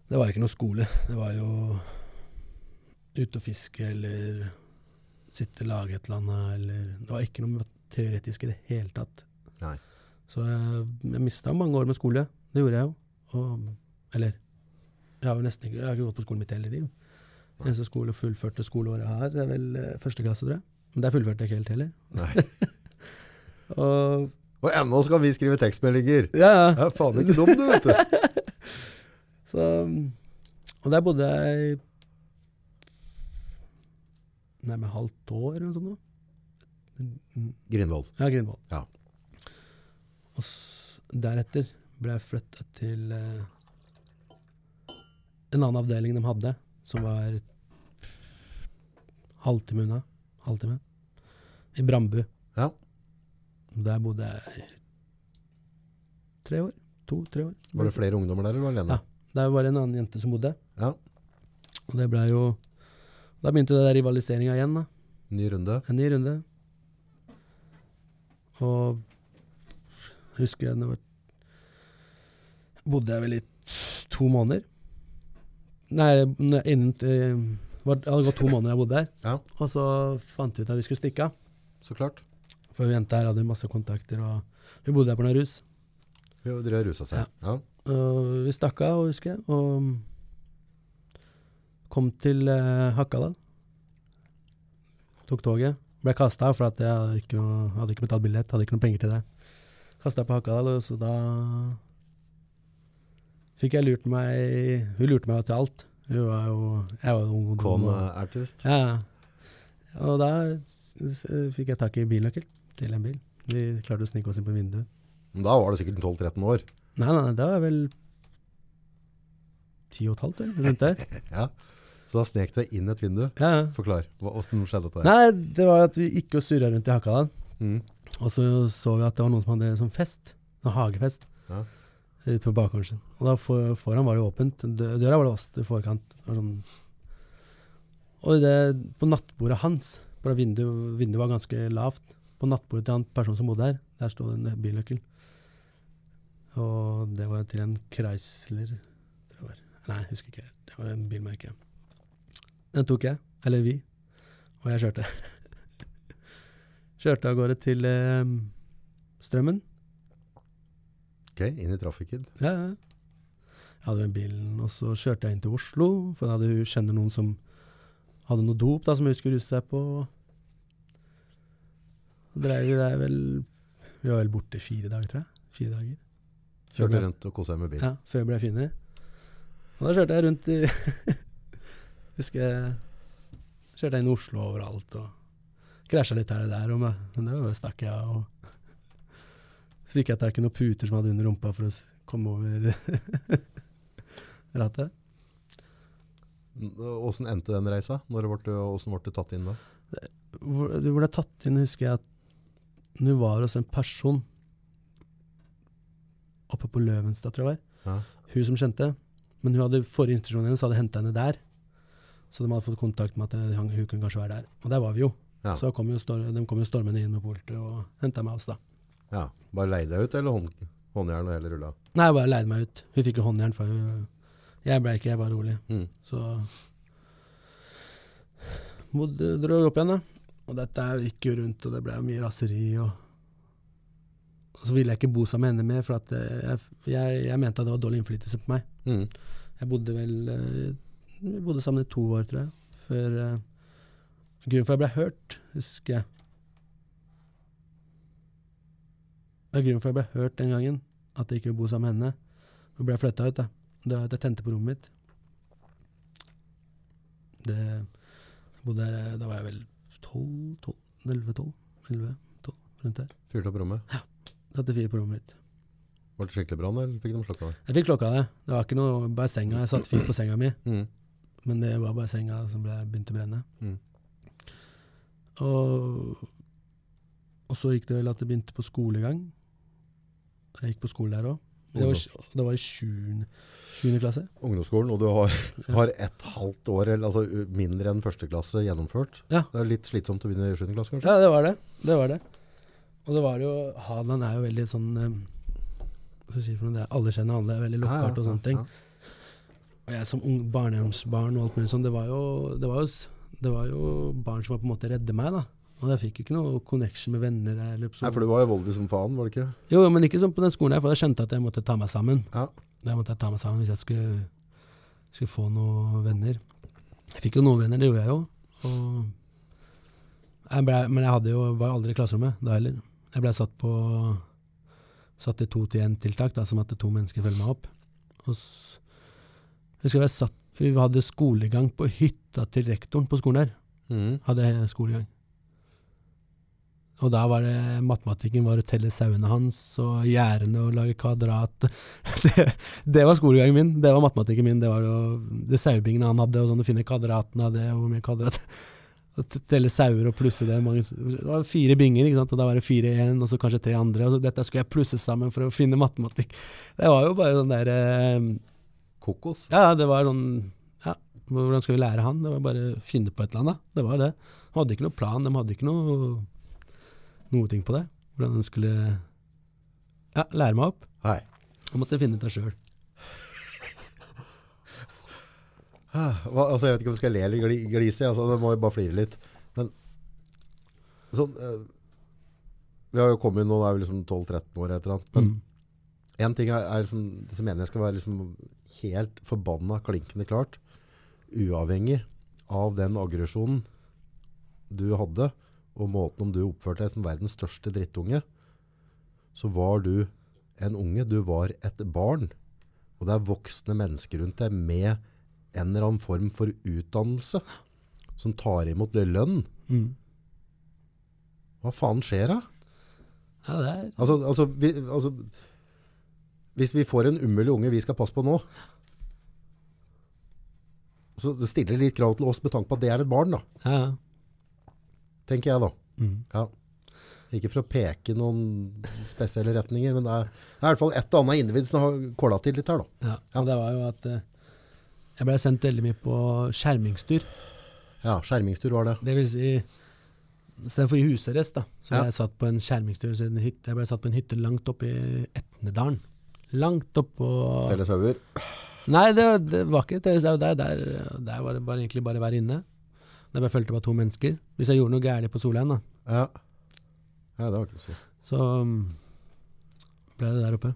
Det var ikke noe skole. Det var jo ute og fiske eller sitte og lage et eller annet. Eller, det var ikke noe teoretisk i det hele tatt. Nei. Så jeg, jeg mista mange år med skole. Det gjorde jeg jo. Og, eller jeg har jo nesten ikke, jeg har ikke gått på skolen mitt hele livet. Eneste skole fullførte skoleåret her er vel eh, første klasse, tror jeg. Men der fullførte jeg ikke helt heller. Nei. Og Og ennå skal vi skrive tekstmeldinger. ja, ja. Jeg er faen ikke dum, du, vet du. Så, og der bodde jeg nærmere halvt år eller noe sånt. Grindvoll. Ja, Grindvoll. Ja. Og deretter ble jeg flytta til eh, en annen avdeling de hadde, som var halvtime unna. Halvtime. I Brambu. Ja. Der bodde jeg tre år. To-tre år. Var det flere ungdommer der, eller var du alene? Ja. Der var det en annen jente som bodde. Ja. Og det blei jo Da begynte det der rivaliseringa igjen, da. Ny runde. En ny runde. Og jeg husker jeg var, bodde jeg vel i to måneder. Nei, innen eh, Det hadde gått to måneder jeg bodde der. Ja. Og så fant vi ut at vi skulle stikke av. Så klart. For hun jenta her hadde masse kontakter, og hun bodde der på noe rus. Hun drev rusa seg. Ja. Og vi stakk av, husker jeg, og kom til eh, Hakadal. Tok toget. Ble kasta for at jeg hadde ikke, noe, hadde ikke betalt billett, hadde ikke noe penger til det. kasta på Hakadal, og så da fikk jeg lurt meg Hun lurte meg til alt. Hun var jo Jeg var ung og dum. Og- eh, artist. Ja. Og da fikk jeg tak i bilnøkkel til en bil. Vi klarte å snike oss inn på vinduet. Men Da var du sikkert 12-13 år. Nei, nei, nei, da var vel ti og et halvt, eller rundt der. Ja. Så da snek du deg inn et vindu. Ja, ja. Forklar. Hva- skjedde dette? Nei, det var at vi gikk og surra rundt i Hakadal. Mm. Og så så vi at det var noen som hadde sånn fest. En hagefest. Ja. Ute på bakgården sin. Og da for, foran var det åpent. Døra var låst i forkant. Og, Sånn. Og det, på nattbordet hans, for vinduet, vinduet var ganske lavt, på nattbordet til en personen som bodde her, der sto det en bilnøkkel. Og det var til en Chrysler tror jeg var. Nei, jeg husker ikke. Det var en bilmerke. Den tok jeg, eller vi, og jeg kjørte. kjørte av gårde til eh, Strømmen. Ok, inn i trafikken. Ja, ja. Jeg hadde den bilen, og så kjørte jeg inn til Oslo, for da hadde kjenner noen som hadde noe dop da, som hun skulle ruse seg på. Så drev vi der vel Vi var vel borte fire dager, tror jeg. Fire dager. Før Kjørte rundt og kosa deg med bil. Ja, før jeg ble finner. Og da kjørte jeg rundt i Husker jeg Kjørte inn i Oslo overalt og krasja litt her og der, og men det var bare stakk jeg av. Så fikk jeg tak i noen puter som hadde under rumpa for å komme over rattet. Åssen endte den reisa? Når ble du, hvordan ble du tatt inn da? Hvor det ble tatt inn, husker jeg at hun var hos en person oppe på Løvenstad, tror jeg det var. Ja. Hun som kjente. Men hun hadde forrige institusjonen hennes hadde henta henne der. Så de hadde fått kontakt med at eh, hun kunne kanskje være der. Og der var vi jo. Ja. Så kom jo de kom jo stormende inn med politiet og henta meg oss, da. ja. Bare leide deg ut, eller hånd, håndjern og hele rulla? Nei, jeg bare leide meg ut. Hun fikk jo håndjern, for hun Jeg ble ikke, jeg var rolig. Mm. Så bodde, dro opp igjen, da. Og dette gikk jo rundt, og det ble mye raseri. Og, og så ville jeg ikke bo sammen med henne mer, for eh, jeg, jeg, jeg mente at det var dårlig innflytelse på meg. Mm. Jeg bodde vel eh, Vi bodde sammen i to år, tror jeg. Før eh, Grunnen for at jeg ble hørt, husker jeg Det er grunnen for at jeg ble hørt den gangen, at jeg ikke ville bo sammen med henne. Så ble jeg flytta ut, da. Det var at jeg tente på rommet mitt. Det bodde der, eh, Da var jeg vel 12, 12 11, 12, 11, 12, rundt der. Fyrte opp rommet. Ja. Satte fyr på rommet mitt. Var det skikkelig brann, eller fikk de slokka det? Jeg fikk slokka det. Det var ikke noe bare senga. Jeg satte fyr på senga mi. Mm. Men det var bare senga som ble, begynte å brenne. Mm. Og, og så gikk det vel at det begynte på skolegang. Jeg gikk på skole der òg. Det, var- det var i sjuende, sjuende klasse. Ungdomsskolen, og du har, har et halvt år, eller altså mindre enn første klasse gjennomført. Ja. Det er litt slitsomt å begynne i 7. klasse, kanskje? Ja, det var det. Det var det. Og det var jo Hadeland er jo veldig sånn eh, Hva skal jeg si for noe? Det er alle kjenner alle, er veldig lokalt og sånne ting. Og jeg som ung barnehjemsbarn og alt mulig sånn, det var jo det var jo, det var jo barn som var på en måte redde meg, da. Og jeg fikk jo ikke noe connection med venner. Eller Nei, for du var jo voldelig som faen, var det ikke? Jo, men ikke sånn på den skolen her, for jeg skjønte at jeg måtte ta meg sammen. Ja. Der måtte jeg ta meg sammen hvis jeg skulle, skulle få noen venner. Jeg fikk jo noen venner, det gjorde jeg jo. Jeg ble, men jeg jo, var aldri i klasserommet da heller. Jeg ble satt på satt i to til én-tiltak, da, som at to mennesker følger meg opp. Og jeg husker jeg satt, Vi hadde skolegang på hytta til rektoren på skolen der. Mm. Hadde jeg skolegang. Og da var det matematikken var å telle sauene hans og gjerdene og lage kvadrat. Det, det var skolegangen min. Det var matematikken min. Det var jo det sauebingene han hadde, og sånn å finne kvadratene av det, og hvor mye kvadrat Å Telle sauer og plusse det. Mange, det var fire binger, ikke sant? og da var det fire igjen, og så kanskje tre andre. Og så dette skulle jeg plusse sammen for å finne matematikk. Det var jo bare sånn der eh, Kokos. Ja, det var sånn Ja, hvordan skal vi lære han? Det var bare å finne på et eller annet. Det var det. De hadde ikke noe plan, de hadde ikke noe noe ting på det. Hvordan de skulle ja, lære meg opp. Hei. Jeg måtte finne ut av sjøl. Altså, jeg vet ikke om jeg skal le eller glise, altså, det må jo bare flire litt. Men sånn eh, Vi har jo kommet nå, det er jo liksom 12-13 år eller annet. Men Mm. en ting er, er liksom, det som mener jeg skal være liksom helt forbanna klinkende klart, uavhengig av den aggresjonen du hadde, og måten om du oppførte deg som verdens største drittunge, så var du en unge, du var et barn. Og det er voksne mennesker rundt deg med en eller annen form for utdannelse som tar imot lønn. Mm. Hva faen skjer da? Ja, det er Altså, altså, vi, altså, hvis vi får en umulig unge vi skal passe på nå, så det stiller litt krav til oss med tanke på at det er et barn da, Ja, ja. Tenker jeg da. Mm. Ja. Ikke for å peke noen spesielle retninger, men det er, det er i hvert fall et og annet individ som har kåla til litt her da. Ja, og det var jo at eh, jeg ble sendt veldig mye på skjermingstur. Ja, skjermingstur var det. Det vil si, istedenfor i husarrest, da, så ble Ja. jeg satt på en skjermingstur. så en hytte- Jeg ble satt på en hytte langt oppe i Etnedalen. Langt oppå Telle sauer. Nei, det, det var ikke Au der. Der, der var det bare, egentlig bare å være inne. Der bare følte bare to mennesker. Hvis jeg gjorde noe gærent på Solheim, da, Ja. ja, det var ikke så. så um, ble det der oppe.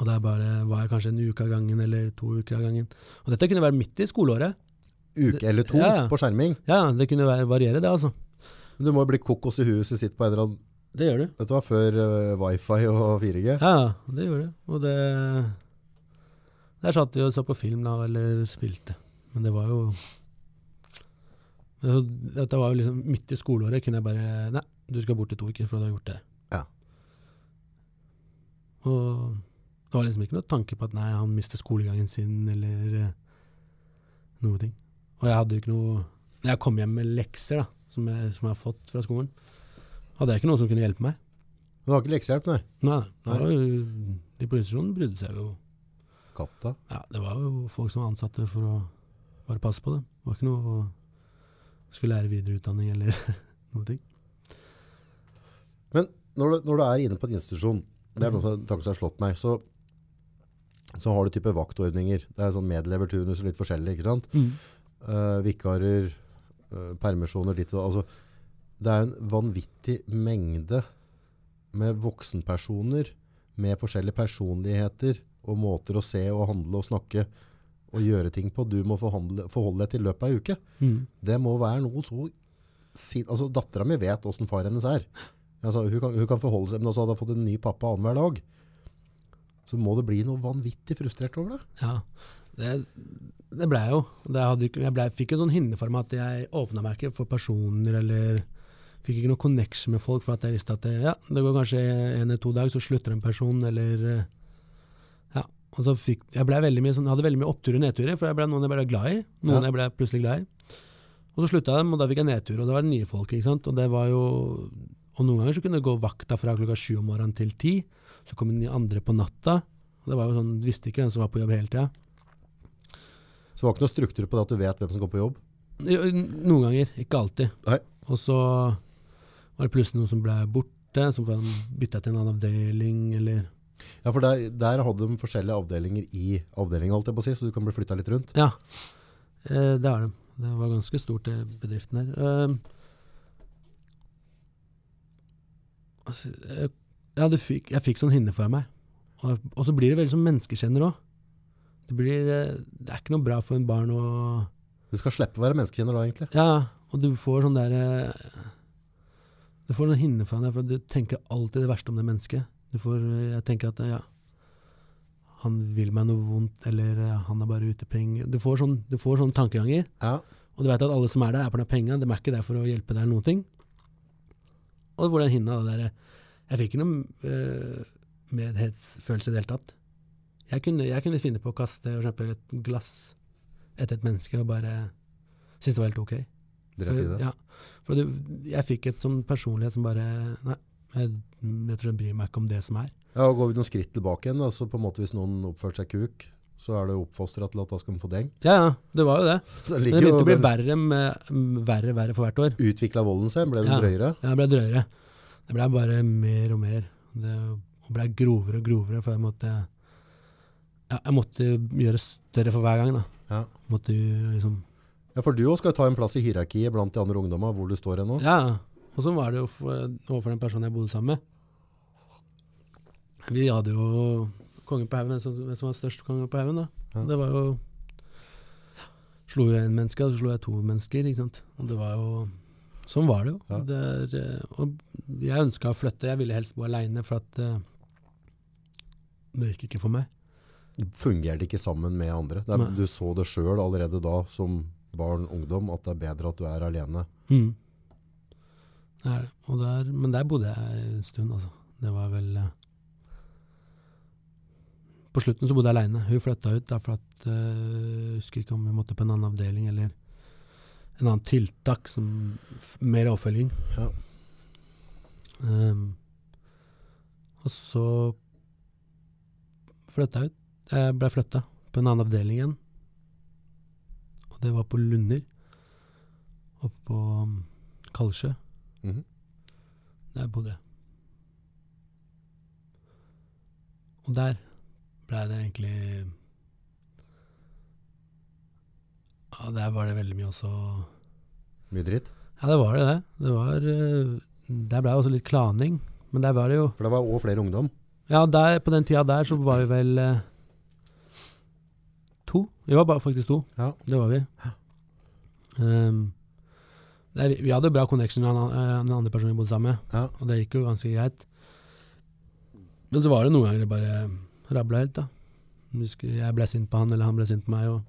Og der bare var jeg kanskje en uke av gangen, eller to uker av gangen. Og dette kunne være midt i skoleåret. Uke eller to Ja, ja. på skjerming. Ja, det kunne være, variere, det, altså. Men du må jo bli kokos i huet hvis du sitter på en eller annen... Det gjør du. Dette var før uh, wifi og 4G. Ja, det gjør det. Og det Der satt vi og så på film, da, eller spilte. Men det var jo Dette var jo liksom midt i skoleåret. Kunne jeg bare Nei, du skal bort i to uker, for du har gjort det. Ja. Og det var liksom ikke noe tanke på at nei, han mister skolegangen sin, eller eh, noe ting. Og jeg hadde jo ikke noe Når jeg kom hjem med lekser, da, som jeg, som jeg har fått fra skolen, hadde jeg ikke noen som kunne hjelpe meg. Men har ikke leksehjelp, nei. Nei, Nei. jo, de på institusjonen brydde seg jo Katta. Ja, det var jo folk som var ansatte for å bare passe på det. Det var ikke noe skulle lære videreutdanning eller noe ting. Men når du, når du er inne på en institusjon, det er noe som, tanke som har slått meg, så, så har du type vaktordninger. Det er sånn medleverturnus og litt forskjellig, ikke sant? Eh, vikarer, uh, permisjoner, ditt og altså, Det er en vanvittig mengde med voksenpersoner med forskjellige personligheter og måter å se og handle og snakke og gjøre ting på. Du må forhandle, forholde deg til løpet av ei uke. Mm. Det må være noe så altså Dattera mi vet åssen far hennes er. Altså, hun, kan, hun kan forholde seg, men også hadde hun fått en ny pappa annenhver dag. Så må det bli noe vanvittig frustrert over det. Ja, det, det ble jeg jo. Det hadde, jeg ble, fikk en sånn hinne for meg at jeg åpna meg ikke for personer, eller fikk ikke noe connection med folk, for at jeg visste at det, ja, det går kanskje en eller to dager, så slutter en person, eller eh. Og så fikk, jeg mye sånn, hadde veldig mye oppturer og nedturer, for jeg ble noen jeg ble glad i, noen Ja. jeg ble plutselig glad i. Og så slutta dem, og da fikk jeg nedtur, og det var nye folk, ikke sant. Og det var jo Og noen ganger så kunne det gå vakta fra klokka sju om morgenen til ti, så kom de andre på natta. Og det var jo sånn, du visste ikke hvem som var på jobb hele tida. Så det var ikke noe struktur på det at du vet hvem som går på jobb. Jo, Noen ganger, ikke alltid. Nei. Og så var det plutselig noen som ble borte, som bytta til en annen avdeling, eller Ja, for der, der hadde de forskjellige avdelinger i avdelingen, holdt jeg på å si, så du kan bli flytta litt rundt. Ja, eh, det er de. Det var ganske stort, det bedriften her. Eh, altså, jeg, jeg, fikk, jeg fikk sånn hinne for meg. Og, og så blir det veldig som menneskekjenner òg. Det, blir, eh, det er ikke noe bra for en barn å Du skal slippe å være menneskekjenner da, egentlig. Ja, og du får sånn der eh, Du får noen hinne for deg, for du tenker alltid det verste om det mennesket. Du får, eh, jeg tenker at ja, han vil meg noe vondt, eller eh, han er bare ute penger. Du får sånn, du får sånn tankeganger, Ja. og du vet at alle som er der, er på den penga. De er ikke der for å hjelpe deg eller noen ting. Og hvor den hinna det der, Jeg fikk ikke noen øh, medhetsfølelse i det hele tatt. Jeg kunne, jeg kunne finne på å kaste for eksempel et glass etter et menneske og bare synes det var helt ok. For-. Ja, for du, jeg fikk et sånn personlighet som bare Nei, jeg jeg, tror jeg bryr meg ikke om det som er. Ja, og Går vi noen skritt tilbake igjen, da, så på en måte hvis noen oppførte seg kuk, så er det oppfostra til at da skal man få deng. Ja, ja, det var jo det. Så det Men det begynte å bli verre med verre verre for hvert år. utvikla volden seg? ble den Ja. drøyere. Ja, det ble drøyere. Det ble bare mer og mer. Det ble grovere og grovere, for jeg måtte ja, Jeg måtte gjøre større for hver gang. da. Ja. Måtte liksom Ja, For du òg skal ta en plass i hierarkiet blant de andre ungdommene, hvor du står hen nå. Ja, og sånn var det jo for, overfor den personen jeg bodde sammen med. Vi hadde jo kongen på haugen, hvem som, var størst konge på haugen. da. Ja. Det var jo Slo jo én menneske, og så slo jeg to mennesker. ikke sant? Og det var jo Sånn var det jo. Ja. Det er, eh, og jeg ønska å flytte. Jeg ville helst bo aleine, for at eh, det gikk ikke for meg. Fungerte ikke sammen med andre. Det er, du så det sjøl allerede da, som barn, ungdom, at det er bedre at du er alene. Mm. Det er det. Der, men der bodde jeg en stund, altså. Det var vel eh, På slutten så bodde jeg aleine. Hun flytta ut derfor at eh, Jeg husker ikke om vi måtte på en annen avdeling eller en annen tiltak, som mer oppfølging. Ja. Um, og så flytta jeg ut. Jeg ble flytta på en annen avdeling igjen. Og det var på Lunder. Oppe på um, Mhm. Der bodde jeg. Og der blei det egentlig Ja, der var det veldig mye også Mye dritt. Ja, det var det, det. Det var eh, Der blei også litt klaning. Men der var det jo For det var òg flere ungdom. Ja, der, på den tida der så var vi vel eh, to. Vi var bare faktisk to. Ja. Det var vi. Ehm, det, vi hadde bra connection med den andre personen vi bodde sammen med, Ja. og det gikk jo ganske greit. Men så var det noen ganger det bare rabla helt, da. Jeg ble sint på han, eller han ble sint på meg, og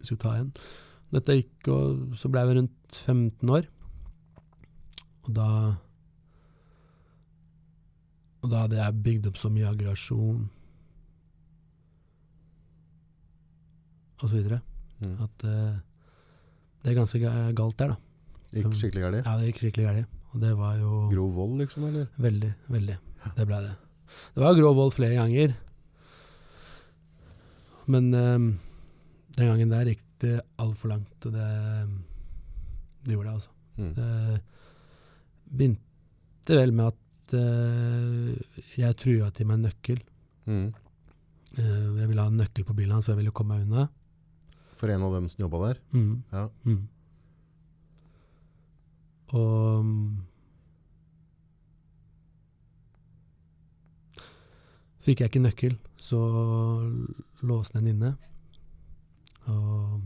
vi skulle ta igjen. Dette gikk, og så ble vi rundt 15 år. Og da Og da hadde jeg bygd opp så mye aggresjon og så videre, Mm. at eh, det er ganske galt der, da. Gikk skikkelig galt? Ja, det gikk skikkelig galt. Og det var jo Grov vold, liksom? eller? Veldig, veldig. Det ble det. Det var grov vold flere ganger. Men um, den gangen der gikk det altfor langt, og det, det gjorde det, altså. Mm. Det begynte vel med at uh, jeg trua til meg en nøkkel. Mm. Uh, jeg ville ha en nøkkel på bilen hans, så jeg ville komme meg unna. For en av dem som jobba der? Mm. Ja. Mm. Og mm, Fikk jeg ikke nøkkel, så låste den inne. Og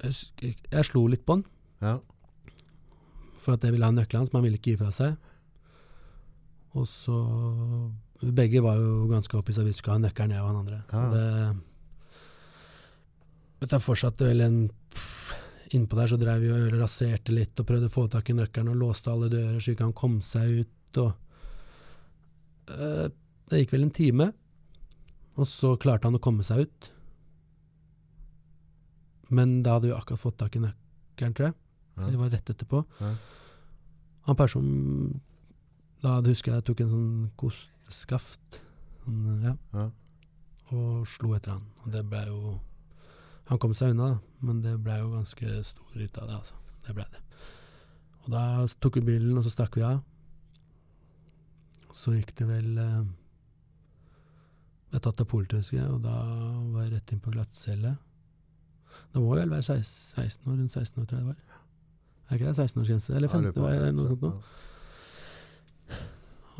jeg, jeg slo litt på den, ja. for at jeg ville ha nøkkelen hans, men han ville ikke gi fra seg. Og så Begge var jo ganske oppgitt av at vi skulle ha nøkkelen, jeg og han andre. Ja. Det Dette fortsatte vel en Innpå der så drev vi og raserte litt og prøvde å få tak i nøkkelen og låste alle dører så ikke han kom seg ut. og eh, Det gikk vel en time, og så klarte han å komme seg ut. Men da hadde vi akkurat fått tak i nøkkelen, tror jeg. Ja. Det var rett etterpå. Ja. Han personen Da husker jeg jeg tok en sånn kosteskaft sånn, ja, Ja. og slo etter han. Og det ble jo Han kom seg unna, men det ble jo ganske stor ut av det. altså. Det ble det. Og da tok vi bilen, og så stakk vi av. Så gikk det vel eh, Jeg tatt av politiet, husker jeg, og da var jeg rett inn på glattcelle. Da må jeg vel være 16, 16 år, rundt 16 år, tror jeg det var. Er ikke det 16-årsgrense? Eller Ja, det lurer 15? på var noe sånt nå?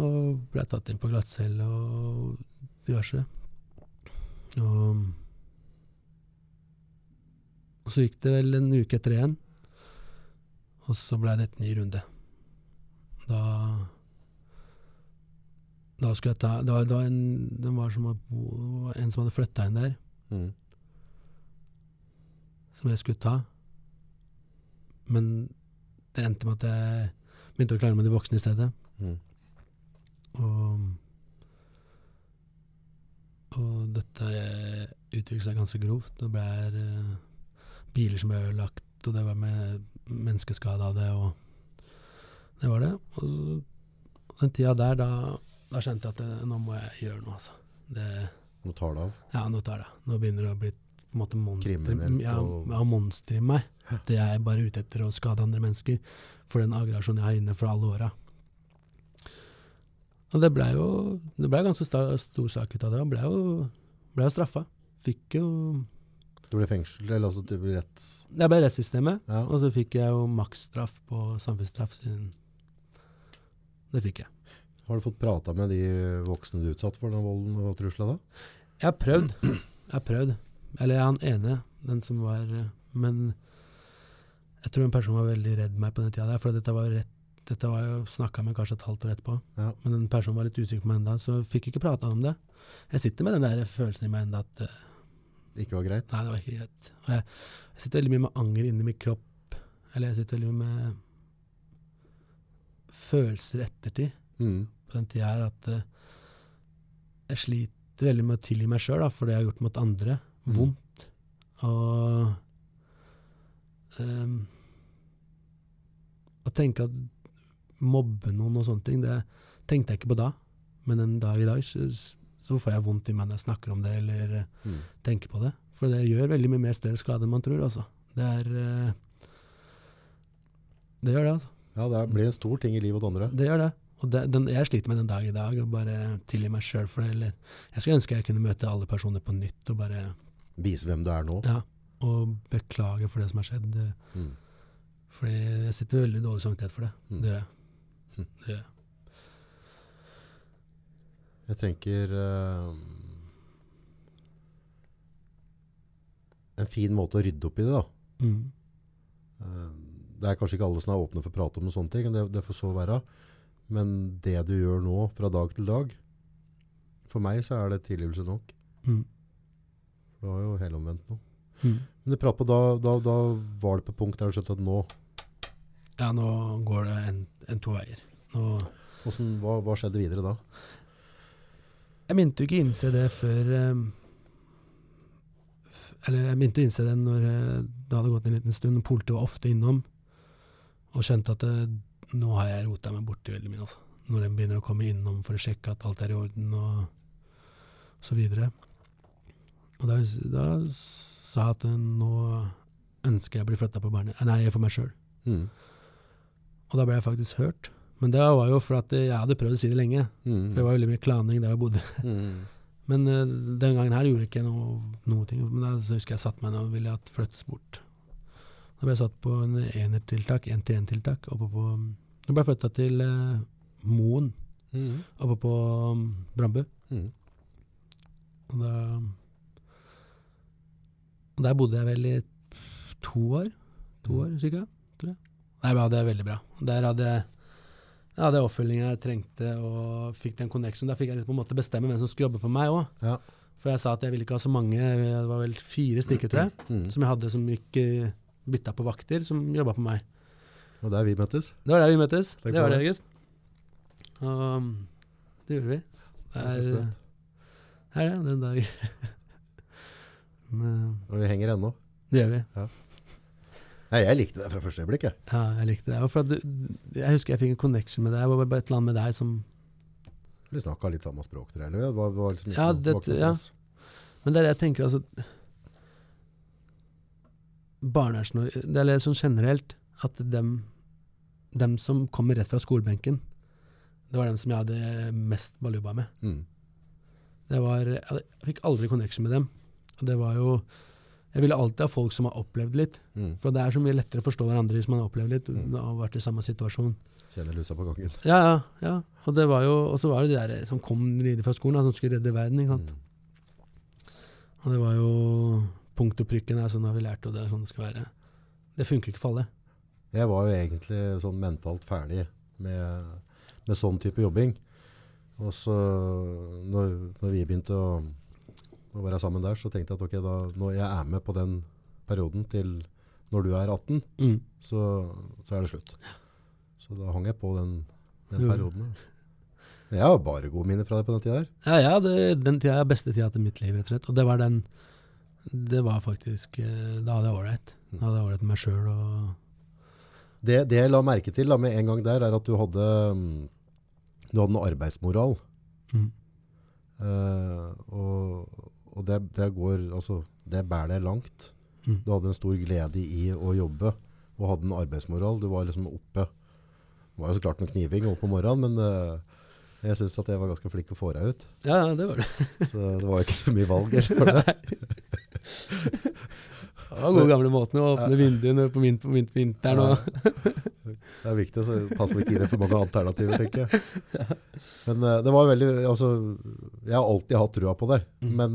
Og ble tatt inn på glattcelle og diverse. Og, og så gikk det vel en uke etter igjen, og så ble det et ny runde. Da Da skulle jeg ta Det var, det var, en, det var som en som hadde flytta inn der, Mm. som jeg skulle ta. Men det endte med at jeg begynte å klare med de voksne i stedet. Mm. Og, og dette utviklet seg ganske grovt. Det ble eh, biler som ble ødelagt, og det var med menneskeskade av det, og det var det. Og den tida der, da, da skjønte jeg at det, nå må jeg gjøre noe, altså. Det, Nå tar det av. ja, nå tar det. Nå begynner det å bli på en måte monster, ja, ja, monster i meg. Det er bare ute etter å skade andre mennesker for den aggresjonen jeg har inne for alle åra. Og det blei jo det ble ganske sta, stor sak ut av det, og blei jo, ble jo straffa. Fikk jo Du ble fengsel, eller altså du ble retts... Det ble rettssystemet, Ja. og så fikk jeg jo maksstraff på samfunnsstraff siden Det fikk jeg. Har du fått prata med de voksne du utsatt for den volden og trusla da? Jeg har prøvd. Jeg har prøvd. Eller jeg er han ene, den som var Men Jeg tror en person var veldig redd meg på den tida der, for dette var, rett, dette var jo snakka med kanskje et halvt år etterpå. Ja. Men den personen var litt usikker på meg enda, så fikk ikke prata om det. Jeg sitter med den der følelsen i meg enda at eh, Ikke var greit. Nei, det var ikke greit. Og jeg, jeg sitter veldig mye med anger inni min kropp. Eller jeg sitter veldig mye med følelser i ettertid Mm. på den tida her at eh, jeg sliter veldig med å tilgi meg sjøl for det jeg har gjort mot andre. Mm. Vondt. Og um, Å tenke at mobbe noen og sånne ting, det tenkte jeg ikke på da. Men en dag i dag så, så får jeg vondt i meg når jeg snakker om det eller eh, Mm. tenker på det. For det gjør veldig mye mer større skade enn man tror, altså. Det er eh, Det gjør det, altså. Ja, det blir en stor ting i livet til andre. Det gjør det. Og det, den, jeg sliter med den dag i dag, og bare tilgi meg sjøl for det. Eller jeg skulle ønske jeg kunne møte alle personer på nytt og bare Vise hvem du er nå. Ja. Og beklage for det som har skjedd. Mm. Fordi jeg sitter med veldig dårlig samvittighet for det. Mm. Det gjør jeg. Det jeg. Tenker uh, En fin måte å rydde opp i det, da. Mm. Uh, Det er kanskje ikke alle som er åpne for å prate om sånne ting, det, det får så være. Men det du gjør nå, fra dag til dag For meg så er det tilgivelse nok. Mm. For det var jo helomvendt nå. Mm. Men prater på, da, da, da var det på punkt der du skjønte at nå Ja, nå går det en, en to veier. Nå hvordan, hva, hva skjedde videre da? Jeg begynte jo ikke å innse det før eh, Eller jeg begynte å innse det når eh, det hadde gått en liten stund. Politiet var ofte innom og skjønte at det, nå har jeg rota meg borti veldig mye. Altså. Når de begynner å komme innom for å sjekke at alt er i orden og så videre. Og da, da sa jeg at eh, nå ønsker jeg å bli flytta på barnet Nei, for meg sjøl. Mm. Og da ble jeg faktisk hørt. Men det var jo for at jeg hadde prøvd å si det lenge. Mm. For det var veldig mye klaning der jeg bodde. Mm. Men uh, den gangen her gjorde jeg ikke noe, noe ting. Men da så husker jeg satt meg ned og ville at flyttes bort. Da ble jeg satt på en enertiltak, en-til-en-tiltak. oppe på Da ble jeg flytta til uh, Moen, Mm. oppe på um, Brambu. Mm. Og da og Der bodde jeg vel i to år. To år, cirka. Tror jeg. Der hadde jeg veldig bra. Der hadde jeg jeg er oppfølginga jeg trengte, og fikk den connection. Da fikk jeg litt på en måte bestemme hvem som skulle jobbe for meg òg. Ja. For jeg sa at jeg ville ikke ha så mange, det var vel fire stykker, tror jeg, Mm. som jeg hadde som gikk eh, bytta på vakter, som jobba på meg. Og der vi møttes. Det var der vi møttes. Det på var det, det. August. Og um, det gjorde vi. Det Det er så er, sprøtt. her er den dag. Men Og vi henger ennå. det gjør vi. Nei, jeg likte det fra første øyeblikk. jeg. Ja, jeg likte det. Og for at du, jeg husker jeg fikk en connection med deg. Det var bare et eller annet med deg som Vi snakka litt samme språk, tror jeg. Eller? Det var, var liksom Ja, det- ja. Men det er det jeg tenker, altså Barnehagen Det er litt sånn generelt at dem, dem som kommer rett fra skolebenken, det var dem som jeg hadde mest baluba med. Mm. Det var, jeg fikk aldri connection med dem. Og det var jo Jeg ville alltid ha folk som har opplevd litt. Mm. For det er så mye lettere å forstå hverandre hvis man har opplevd litt Mm. og vært i samme situasjon. Kjenner lusa på gangen. Ja, ja. ja. Og det var jo, så var det de der som kom nede fra skolen, da, som skulle redde verden. ikke sant? Mm. Og det var jo punkt og prikken er sånn har vi lært, og det er sånn det skal være. Det funker ikke for alle. Jeg var jo egentlig sånn mentalt ferdig med, med sånn type jobbing. Og så når, når vi begynte å, å være sammen der, så tenkte jeg at ok, da, når jeg er med på den perioden til når du er 18, Mm. så, så er det slutt. Så da hang jeg på den, den perioden. Jeg har bare gode minner fra deg på den tida her. Ja, ja, det, den tida er beste tida til mitt liv, rett og slett. Og det var den Det var faktisk eh, Da hadde jeg ålreit. Da hadde jeg ålreit med meg sjøl og Det, det jeg la merke til da, med en gang der, er at du hadde, mm, du hadde en arbeidsmoral. mm. Uh, og og det, det går, altså, det bærer deg langt. Mm. Du hadde en stor glede i å jobbe, og hadde en arbeidsmoral. Du var liksom oppe. Det var jo så klart noe kniving oppe på morgenen, men uh, jeg synes at jeg var ganske flink å få deg ut. Ja, det var det. Så det var ikke så mye valg. Eller? Det var gode gamle måten å åpne vinduene på, vin, på vin, vinteren og Det er viktig å passe på ikke inn for mange alternativer, tenker jeg. Men eh, det var veldig, altså, jeg har alltid hatt trua på det, Mm. men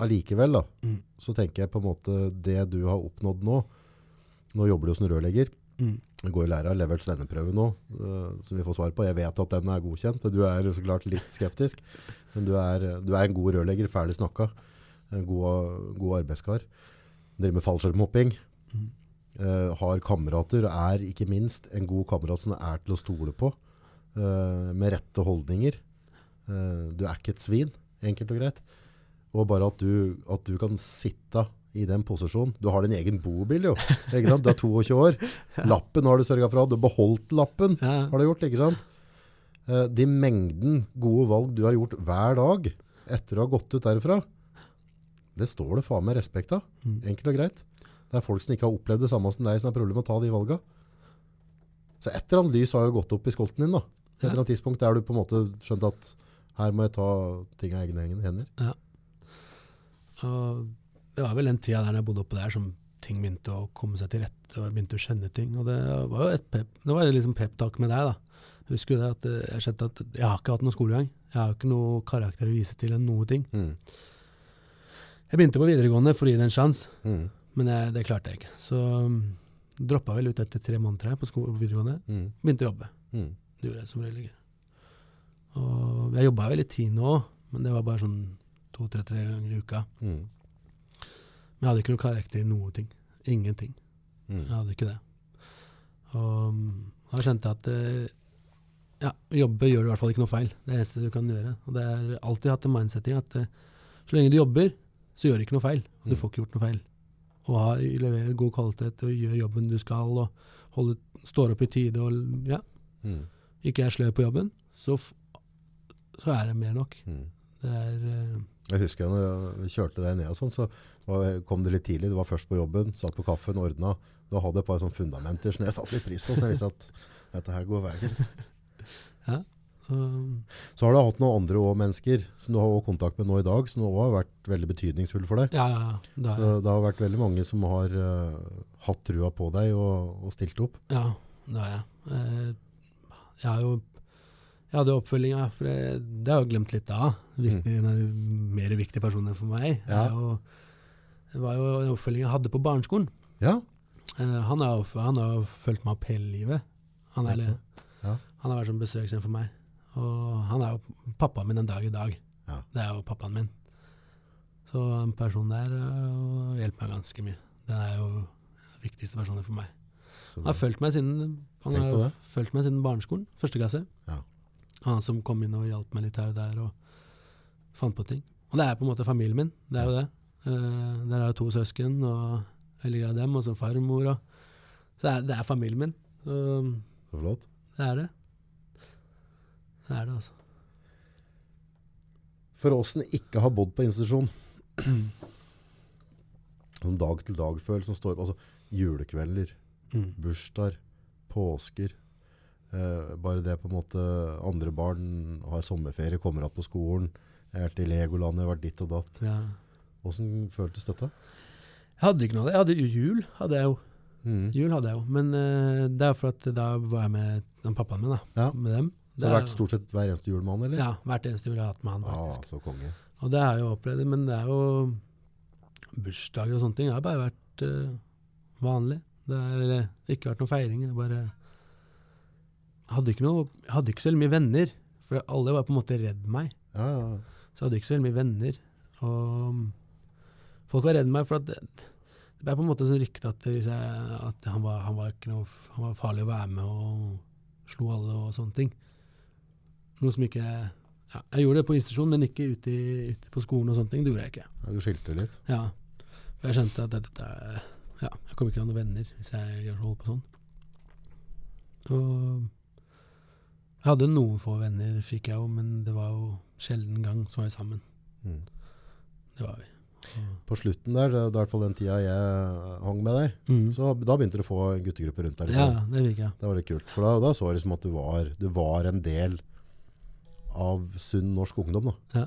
allikevel, uh, da, Mm. så tenker jeg på en måte det du har oppnådd nå, nå jobber du som rørlegger, Mm. du går i læra, levert svenneprøve nå, uh, som vi får svar på. Jeg vet at den er godkjent, du er så klart litt skeptisk, men du er, du er en god rørlegger, ferdig snakka, en god, god arbeidskar. Driver med fallskjermhopping, Mm. Uh, har kamerater, er ikke minst en god kamerat som er til å stole på, Uh, med rette holdninger. Uh, du er ikke et svin, enkelt og greit. Og bare at du, at du kan sitte i den posisjonen. Du har din egen bobil, jo. Du er 22 år. Lappen har du sørget for at du har beholdt lappen. Ja. Har du gjort, ikke sant? De mengden gode valg du har gjort hver dag etter å ha gått ut derfra, det står det faen meg respekt av. Mm. Enkelt og greit. Det er folk som ikke har opplevd det samme som deg, som har problemer med å ta de valgene. Så et eller annet lys har jo gått opp i skolten din da. Et eller annet tidspunkt der du på en måte skjønte at her må jeg ta ting av egne hender. Og det var vel den tida der jeg bodde oppe der som ting begynte å komme seg til rette, og jeg begynte å skjønne ting. Og det var jo et pep, det var liksom pep-talk med deg, da. Jeg husker du det at eh, jeg skjønte at jeg har ikke hatt noen skolegang. Jeg har jo ikke noe karakter å vise til enn noe ting. Mm. Jeg begynte på videregående for å gi det en sjanse, Mm. men jeg, det klarte jeg ikke. Så um, droppa vel ut etter tre måneder her på, på videregående. Mm. Begynte å jobbe. Mm. Det gjorde jeg som rørlegger. Og jeg jobba vel i Tine òg, men det var bare sånn to-tre-tre ganger i uka. Mm. Men jeg hadde ikke noe karakter i noe ting. Ingenting. Mm. Jeg hadde ikke det. Og um, da kjente jeg at eh, ja, jobbe gjør du i hvert fall ikke noe feil. Det det eneste du kan gjøre. Og det er alltid hatt en mindsetting at eh, så lenge du jobber, så gjør du ikke noe feil. Du Mm. får ikke gjort noe feil. Og ha, leverer god kvalitet og gjør jobben du skal, og holde, står opp i tide og ja, Mm. ikke er sløv på jobben, så, så er det mer nok. Mm. Det er uh, Jeg husker når vi kjørte deg ned og sånn, så var, kom det litt tidlig. Du var først på jobben, satt på kaffen, ordna. Du hadde et par sånne fundamenter som jeg satte litt pris på, så jeg visste at dette her går veien. um, Så har du hatt noen andre også mennesker som du har også kontakt med nå i dag, som også har vært veldig betydningsfulle for deg. Ja, ja, ja. Det Så det har vært veldig mange som har uh, hatt trua på deg og, og stilt opp. ja, det har jeg. Eh, jeg har jo jeg hadde oppfølginga, for det, det har jeg jo glemt litt av. Viktig, mm. mer viktige personer for meg. Ja. Jeg, jo, det var jo en oppfølging jeg hadde på barneskolen. Ja. Eh, han har jo han har jo fulgt meg opp hele livet. Han, er, Ja. han har vært som besøksvenn for meg. Og han er jo pappaen min en dag i dag. Ja. Det er jo pappaen min. Så en person der uh, hjelper meg ganske mye. Det er jo den viktigste personen for meg. Han har fulgt meg siden, han har følt fulgt meg siden barneskolen, første klasse. Ja. Han som kom inn og hjalp meg litt her og der og fant på ting. Og det er på en måte familien min, det er jo det. Uh, der er jo to søsken, og veldig glad i dem, og så farmor. Og, så det er, det er familien min. Så så flott. det er det. Det er det, altså. For oss som ikke har bodd på institusjon, sånn dag-til-dag-følelsen står altså julekvelder, Mm. bursdager, påsker. Eh, bare det på en måte andre barn har sommerferie, kommer att på skolen. Jeg har vært i Legoland, jeg har vært ditt og datt. Ja. Hvordan føltes dette? Jeg hadde ikke noe av det. Jeg hadde jo jul, hadde jeg jo. Mm. Jul hadde jeg jo. Men uh, det er for at da var jeg med den pappaen min, da. Ja. Med dem. Så det har vært stort sett hver eneste jul med han, eller? Ja, hvert eneste jul jeg hatt med han, Ah, faktisk. så konge. Og det har jeg jo opplevd, men det er jo bursdager og sånne ting. Det har bare vært uh, vanlig. Det har ikke vært noen feiring. Jeg bare hadde ikke noe hadde ikke så mye venner, for alle var på en måte redd meg. Ja, ja. Så jeg hadde ikke så mye venner. Og folk var redd meg, for at det, det ble på en måte sånn rykte at, jeg, at han, var, han, var ikke noe, han var farlig å være med og slo alle og sånne ting. Noe som ikke ja, Jeg gjorde det på institusjon, men ikke ute, i, ute på skolen og sånne ting. Det gjorde jeg ikke. ja du skilte litt. Ja, for jeg skjønte at dette ja, jeg kommer ikke til å ha noen venner hvis jeg holder på sånn. Og jeg hadde noen få venner, fikk jeg jo, men det var jo sjelden gang så var vi sammen. Mm. Det var vi. Og, På slutten der, det er i hvert fall den tida jeg hang med deg, mm. så da begynte du å få en guttegruppe rundt deg. ja, liksom. det fikk jeg. Det var litt kult. For da, da så det som at du var, du var en del av sunn norsk ungdom. Da.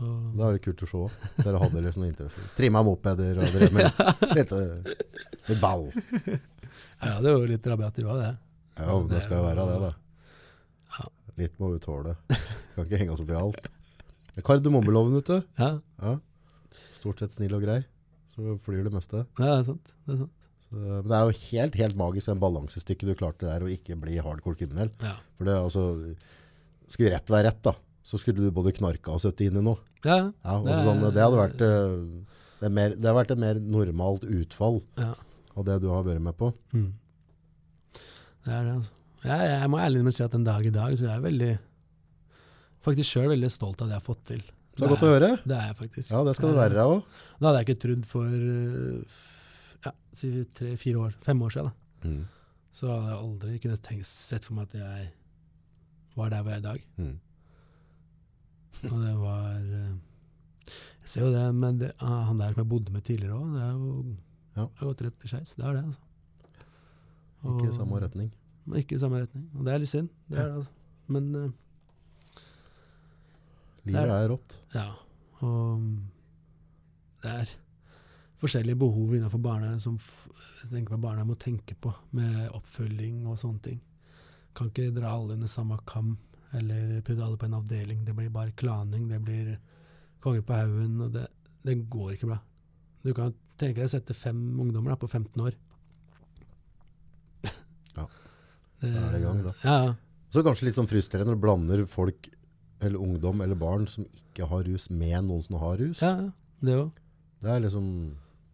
Og, Det er litt kult å se. Dere hadde liksom noe interesse. Trimma mopeder og drev med litt, litt, litt ball. ja, det var jo litt rabiat, i var det. Ja, det skal jo være det, da. Ja. Litt må vi tåle. Kan ikke henge oss opp i alt. Det Kardemommeloven, vet du. Ja, Ja. Stort sett snill og grei. Så flyr det meste. Ja, det er sant. Det er sant. Så, men det er jo helt, helt magisk den balansestykket du klarte der å ikke bli hardcore kriminell. Ja. For det er altså, skulle rett være rett da, så skulle du både knarka og søtte inn i noe. Ja, Ja, Det er- sånn, det hadde vært, eh, det, er mer, det har vært et mer normalt utfall ja. av det du har vært med på. Mm. Det er det, altså. Jeg, jeg må ærlig med å si at en dag i dag så er jeg veldig Faktisk sjøl veldig stolt av det jeg har fått til. Så det er godt å høre. Det er jeg faktisk. Ja, det skal det være òg. Det hadde jeg ikke trodd for f- ja, si tre-fire år, fem år siden. Da. Mm. Så hadde jeg aldri kunnet tenkt, sett for meg at jeg var der hvor jeg er i dag. Mm. Og det var øh, Jeg ser jo det, men det, ah, han der som jeg bodde med tidligere òg, det er jo Ja. har gått rett til skeis. Det er det, altså. Ikke i samme retning. Ikke i samme retning. Og det er litt synd. Det er det, altså. Men uh, Livet er, er rått. ja. Og det er forskjellige behov innenfor barnevernet som jeg tenker på barnevernet må tenke på, med oppfølging og sånne ting. Kan ikke dra alle under samme kam, eller putte alle på en avdeling. Det blir bare klaning, det blir konge på haugen, og det, det går ikke bra. Du kan tenke deg å sette fem ungdommer da, på 15 år. Ja. Da er det i gang, da. Ja, ja. Så kanskje litt sånn frustrerende når du blander folk, eller ungdom eller barn som ikke har rus, med noen som har rus. ja, ja. Det òg. Det er liksom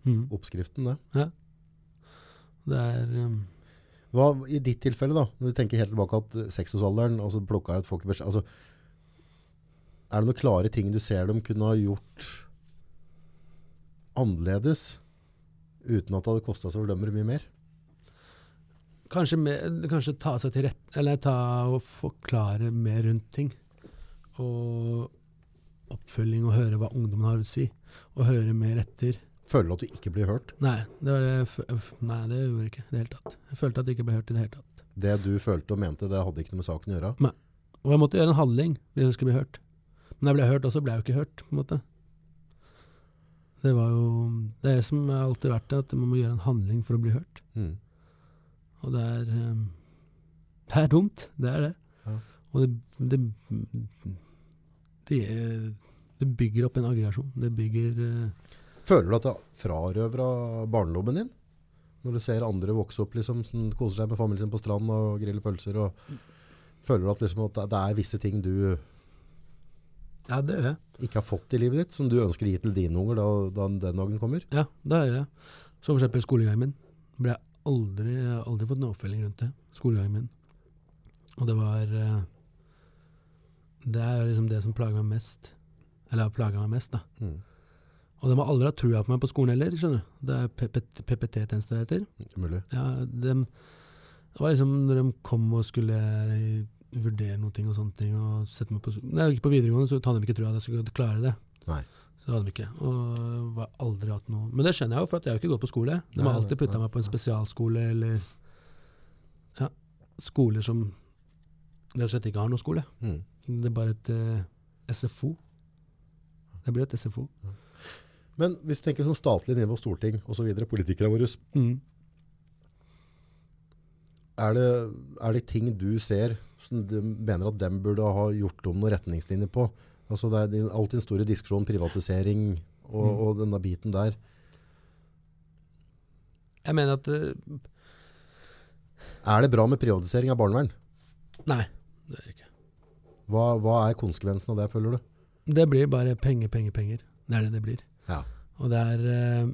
Mm. oppskriften, det. Det er um, Hva, I ditt tilfelle, da, når du tenker helt tilbake at seksårsalderen, altså plukka ut folk i beskjed, altså, er det noen klare ting du ser de kunne ha gjort annerledes, uten at det hadde kostet så fordømmere mye mer? Kanskje, mer, kanskje ta seg til rette eller ta og forklare mer rundt ting. Og oppfølging og høre hva ungdommen har å si. Og høre mer etter. Føler du at du ikke blir hørt? Nei, det, var det, nei, det gjorde jeg ikke det hele tatt. Jeg følte at jeg ikke ble hørt i det hele tatt. Det du følte og mente, det hadde ikke noe med saken å gjøre? Nei. Og jeg måtte gjøre en handling hvis jeg skulle bli hørt. Men jeg ble hørt også, ble jeg jo ikke hørt, på en måte. Det var jo det er som har alltid vært det, at man må gjøre en handling for å bli hørt. Mm. Og det er um, Det er dumt, det er det. Ja. Og det det, det det bygger opp en aggresjon. Det bygger eh, Føler du at det frarøver av barndommen din? Når du ser andre vokse opp liksom, som koser seg med familien sin på strand og griller pølser, og føler du at, liksom, at det er visse ting du Ja, det gjør jeg. ikke har fått i livet ditt, som du ønsker å gi til dine unger da, da den dagen kommer? Ja, det gjør jeg. Som eksempel skolegangen min. Ble jeg aldri, jeg har aldri fått noen oppfølging rundt det. Skolegangen min. Og det var eh, Det er liksom det som plager meg mest. Eller har plaga meg mest, da. Mm. Og de har aldri hatt trua på meg på skolen heller, skjønner du. Det er PPT-tjeneste det heter. Mulig. Ja, de, det var liksom når de kom og skulle vurdere noe ting og sånne ting, og sette meg på Når jeg gikk på videregående, så hadde de ikke trua at jeg skulle klare det. Nei. Så hadde de ikke. Og var aldri hatt noe Men det skjønner jeg jo, for at jeg har jo ikke gått på skole. De har alltid nei, putta meg på en spesialskole eller ja, skoler som rett og slett ikke har noe skole. Mm. Det er bare et uh, SFO. Det blir et SFO. Men hvis du tenker sånn statlig nivå, storting videre, politikere våre, Mm. er det, er det ting du ser som du mener at dem burde ha gjort om noen retningslinjer på? Altså det er alltid en store diskusjon, privatisering og, Mm. og denne biten der. Jeg mener at uh, Er det bra med privatisering av barnevern? Nei, det er det ikke. Hva, hva er konsekvensen av det, føler du? Det blir bare penger, penger, penger. Det er det det blir. Ja. Og det er eh,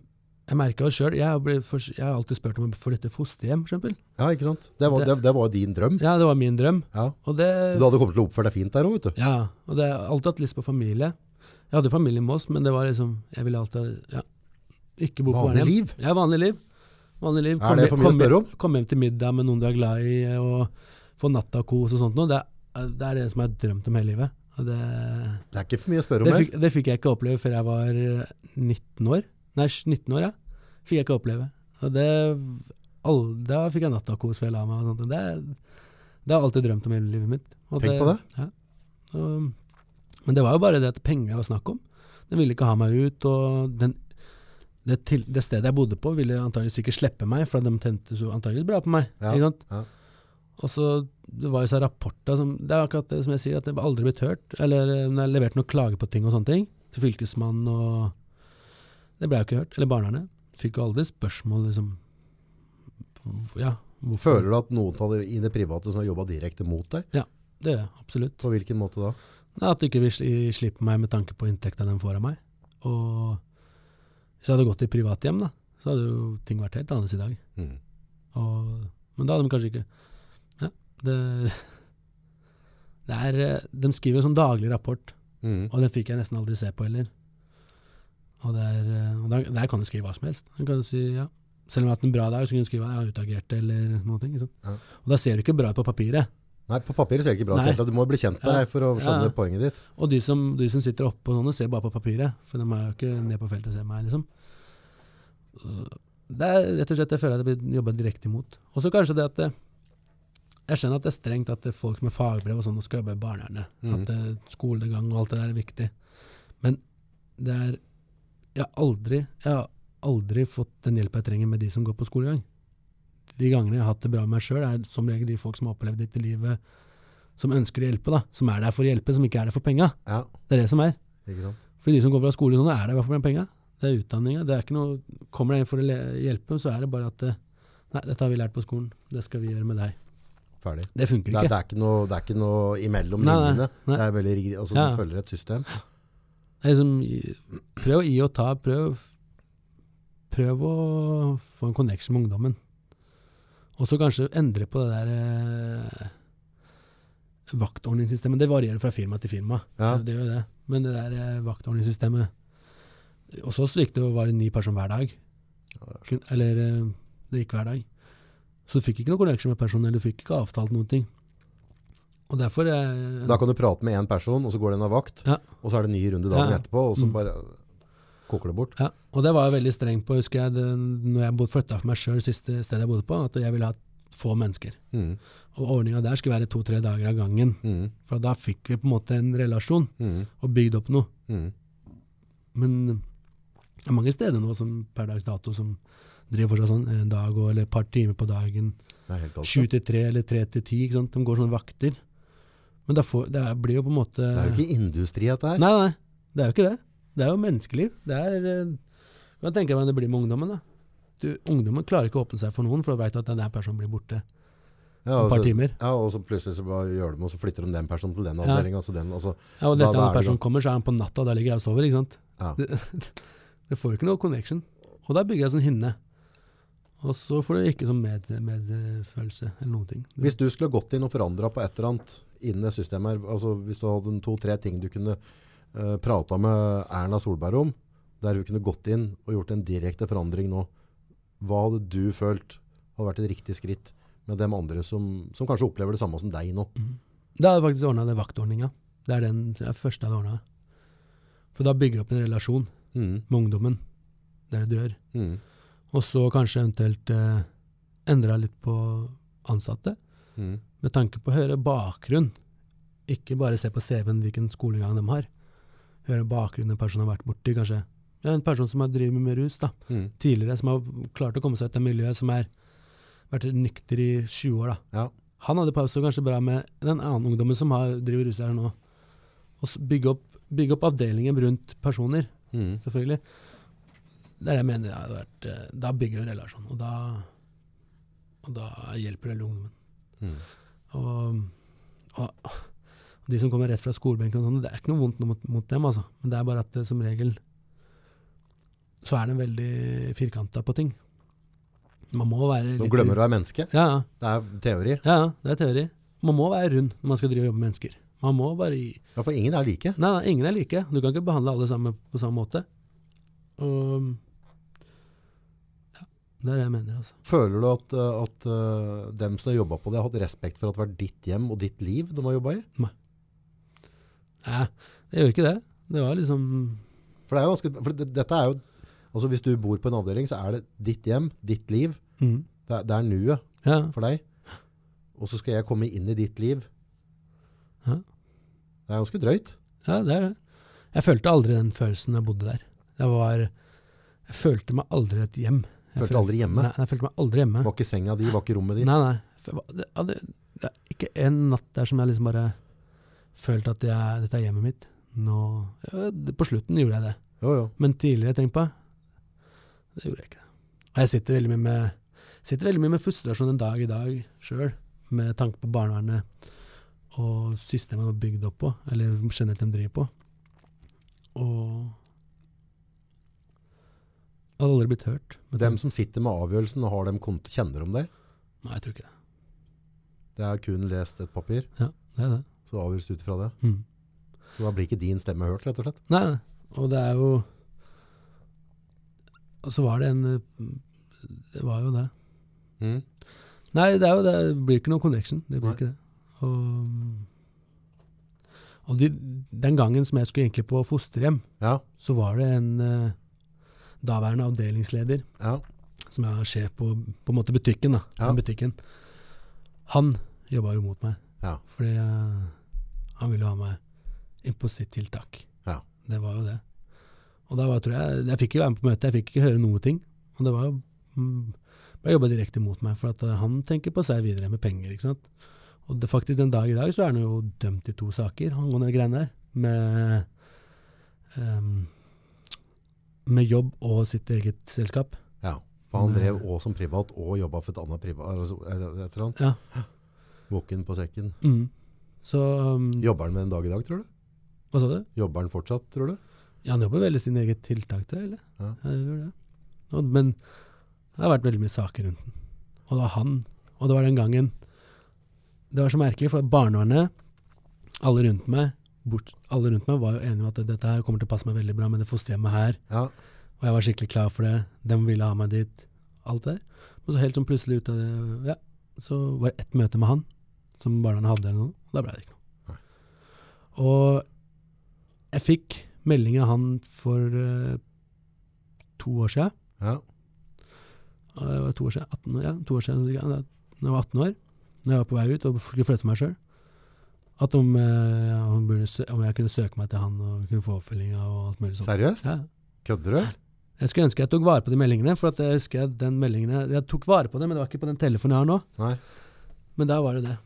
Jeg merka jo sjøl. Jeg, har jeg har alltid spurt om å få dette fosterhjem, eksempel. Ja, ikke sant? Det var, det, Det- var din drøm. Ja, det var min drøm. Ja. Og det Du hadde kommet til å oppføre deg fint der òg, vet du. Ja, og jeg har alltid hatt lyst på familie. Jeg hadde familie med oss, men det var liksom Jeg ville alltid ja, ikke bo på Vanlig barnehjem. liv. Ja, vanlig liv. Vanlig liv. Er det for mye å spørre om? Komme hjem til middag med noen du er glad i, og få nattakos og sånt noe. Det, det er det som jeg har drømt om hele livet. Det, Det er ikke for mye å spørre om det, fikk, det fikk jeg ikke oppleve før jeg var 19 år. Nei, 19 år, ja. Fikk jeg ikke oppleve. Og det all, Da fikk jeg nattakos før jeg la meg. Og sånt. Det, det har jeg alltid drømt om hele livet mitt. Og Tenk på det. Ja. Og, men det var jo bare det at penger var snakk om. Den ville ikke ha meg ut, og den, det, til, det stedet jeg bodde på, ville antageligvis ikke slippe meg, for de tente så antageligvis bra på meg. Ja, ja. Og så Det var jo så rapporter som Det er akkurat det som jeg sier, at det aldri blitt hørt. Eller det når jeg leverte noen klager på ting og sånne ting, til fylkesmannen og Det ble jo ikke hørt. Eller barnevernet. Fikk jo aldri spørsmål, liksom Ja, hvorfor? Føler du at noen av de i det private som har jobba direkte mot deg? Ja, Det gjør jeg absolutt. På hvilken måte da? Nei, At de ikke vil slippe meg med tanke på inntekta de får av meg. Og hvis jeg hadde gått i privathjem, da, så hadde jo ting vært helt annerledes i dag. Mm. Og, men da hadde de kanskje ikke det, det er eh, De skriver en sånn daglig rapport, Mm. og den fikk jeg nesten aldri se på heller. Og, det er, eh, og der, der kan du skrive hva som helst. Du kan si, ja. Selv om jeg har hatt en bra dag, så kan du skrive at jeg har utagert eller noe. Ikke? Ja. Og da ser du ikke bra ut på papiret. Nei, på papiret ser det ikke bra ut. Du må bli kjent med Ja. deg for å skjønne Ja. poenget ditt. Og de som, de som sitter oppe og sånne, ser bare på papiret, for de er jo ikke ned på feltet og ser meg, liksom. Det er rett og slett jeg føler at det blir jobba direkte imot. Og så kanskje det at det, Jeg skjønner at det er strengt at det er folk med fagbrev og sånn skal jobbe i barnevernet. Mm. At det, skolegang og alt det der er viktig. Men det er Jeg har aldri, jeg har aldri fått den hjelpa jeg trenger med de som går på skolegang. De gangene jeg har hatt det bra med meg sjøl, er som regel de folk som har opplevd dette livet, som ønsker å hjelpe, da. Som er der for å hjelpe, som ikke er der for penga. Ja, Det er det som er. ikke sant? For de som går fra skole sånn, er der for penga. Det er utdanninga. Det er ikke noe Kommer det en for å hjelpe, så er det bare at Nei, dette har vi lært på skolen. Det skal vi gjøre med deg. Ferdig. Det funker Det er, ikke. det er, ikke, noe, det er ikke noe imellom Nei, linjene. nei. Det er veldig rigid. Altså, Ja. Du følger et system. Det liksom, prøv å gi og ta. Prøv, prøv å få en connection med ungdommen. Og så kanskje endre på det der eh, vaktordningssystemet. Det varierer fra firma til firma. Ja. Det gjør det. Men det der eh, vaktordningssystemet Hos oss gikk det å være en ny person hver dag. Eller eh, det gikk hver dag. Så du fikk ikke noe connection med personen, eller du fikk ikke avtalt noen ting. Og derfor eh, Da kan du prate med én person, og så går det en av vakt. Ja. Og så er det ny runde dagen Ja. etterpå, og så Mm. bare koker det bort. Ja, og det var jeg veldig streng på, husker jeg, det, når jeg flytta for meg sjøl siste stedet jeg bodde på, at jeg ville ha få mennesker. Mm. Og ordninga der skulle være to-tre dager av gangen. Mm. For da fikk vi på en måte en relasjon, Mm. og bygd opp noe. Mm. Men det er mange steder nå som per dags dato som driver fortsatt sånn en dag og, eller et par timer på dagen. Sju til tre eller tre til ti. De går sånne vakter. Men det, får, det blir jo på en måte Det er jo ikke industri, dette her. Nei, nei, det er jo ikke det. Det er jo menneskeliv. Det er hva Kan tenke deg hvordan det blir med ungdommen. da. Du, ungdommen klarer ikke å åpne seg for noen, for da veit at den der personen blir borte Ja, et par timer. ja, og så plutselig så bare gjør de, og så flytter de den personen til den Ja. avdelingen. Altså den, altså, Ja, og neste gang det personen kommer, så er han på natta, og der ligger jeg og sover. ikke sant? ja. Det, det får jo ikke noe connection. Og der bygger jeg sånn hinne. Og så får du ikke sånn med, medfølelse eller noen ting. Hvis du skulle gått inn og forandra på et eller annet innen det systemet her, altså hvis du hadde to-tre ting du kunne uh, prata med Erna Solberg om, der hun kunne gått inn og gjort en direkte forandring nå, hva hadde du følt hadde vært et riktig skritt med dem andre som, som kanskje opplever det samme som deg nå? da hadde jeg faktisk ordna det vaktordninga. Det er den er første jeg hadde ordna. For da bygger du opp en relasjon Mm. med ungdommen. Det er det du gjør. Mm. Og så kanskje eventuelt eh, endra litt på ansatte, Mm. med tanke på å høre bakgrunn. Ikke bare se på CV-en hvilken skolegang de har. Høre bakgrunnen en person har vært borti, kanskje. Ja, en person som har drevet med rus da, Mm. tidligere, som har klart å komme seg ut av miljøet, som har vært nykter i 20 år. da. Ja. Han hadde pause kanskje bra med den annen ungdommen som har, driver rus her nå. Og bygge opp, bygge opp avdelingen rundt personer Mm. selvfølgelig. Det er det jeg mener hadde vært eh, Da bygger du en relasjon, og da, og da hjelper det ungdommen. Mm. Og, og, og de som kommer rett fra skolebenken, og sånt, det er ikke noe vondt mot, mot dem, altså. Men det er bare at det, som regel så er den veldig firkanta på ting. Man må være Nå glemmer du å være menneske. Ja, Det er teori. ja, ja, det er teori. Man må være rund når man skal drive og jobbe med mennesker. Man må bare gi Ja, for ingen er like. Nei, nei, ingen er like. Du kan ikke behandle alle sammen på samme måte. Og ja, det er det jeg mener, altså. Føler du at, uh, at uh, dem som har jobba på det, har hatt respekt for at det har vært ditt hjem og ditt liv de har jobba i? Nei, Nei, det gjør ikke det. Det var liksom For, det er jo ganske, for det, dette er jo Altså Hvis du bor på en avdeling, så er det ditt hjem, ditt liv. mm, Det det er nuet Ja. for deg. Og så skal jeg komme inn i ditt liv. Ja. Det er ganske drøyt. ja, det er det. Jeg følte aldri den følelsen da jeg bodde der. Jeg var Jeg følte meg aldri et hjem. Følte aldri hjemme. Nei, jeg følte meg aldri hjemme. Var ikke senga di, var ikke rommet ditt. Nei, nei. Det, det, det er ikke en natt der som jeg liksom bare følte at jeg, dette er hjemmet mitt. Nå, ja, på slutten gjorde jeg det. Jo, jo. Men tidligere, tenk på, Det gjorde jeg ikke. Og jeg sitter veldig mye med, sitter veldig mye med frustrasjon en dag i dag sjøl, med tanke på barnevernet og systemet de er bygd opp på, eller generelt de driver på. Og hadde aldri blitt hørt. Dem som sitter med avgjørelsen, og har dem konto, kjenner om det? Nei, jeg tror ikke det. Det er kun lest et papir, Ja, det er det. så avgjøres det ut fra det. Mm. Så da blir ikke din stemme hørt, rett og slett. Nei. Og det er jo Og så var det en Det var jo det. Mm. Nei, det, er jo det. det blir ikke noe connection. Det blir Nei. ikke det. Og, og de, den gangen som jeg skulle egentlig på fosterhjem, Ja, så var det en eh, daværende avdelingsleder, ja, som er sjef på, på en måte butikken, da. Ja. Butikken. Han jobba jo mot meg, ja. fordi eh, han ville ha meg inn på sitt tiltak. Ja. Det var jo det. Og da var, tror jeg Jeg fikk ikke være med på møtet, jeg fikk ikke høre noe ting. Og det var jo mm, ble jobba direkte mot meg, for at eh, han tenker på seg videre med penger. ikke sant? Og det, faktisk den dag i dag så er han jo dømt i to saker, han angående de greiene der. Med, ehm, med jobb og sitt eget selskap. ja. For han drev også som privat og jobba for et annet privat, altså, et eller annet. Ja. Bukken på sekken. Mm. Så um, Jobber han med den dag i dag, tror du? Hva sa du? Jobber han fortsatt, tror du? Ja, han jobber veldig sin eget tiltak til, eller? Ja. Jeg gjør det. Og, men det har vært veldig mye saker rundt den. Og det var han. Og det var den gangen Det var så merkelig, for barnevernet, alle rundt meg, bort, alle rundt meg var jo enige om at dette her kommer til å passe meg veldig bra med det fosterhjemmet her. Ja, Og jeg var skikkelig klar for det. De ville ha meg dit. Alt det der. Men så helt sånn plutselig ut av det, ja, så var det ett møte med han som barna hadde, eller noe, og da ble det ikke noe. Og jeg fikk melding av han for uh, to år siden. ja, Det var to år siden, 18 år, ja, to år siden da jeg var 18 år, når jeg var på vei ut og skulle flytte meg sjøl, at om, eh, burde, om jeg kunne søke meg til han og kunne få oppfølginga og alt mulig sånt. seriøst? Ja. Kødder du? Jeg skulle ønske jeg tok vare på de meldingene, for at jeg husker den meldingene Jeg tok vare på det, men det var ikke på den telefonen jeg har nå. Nei. Men da var det det.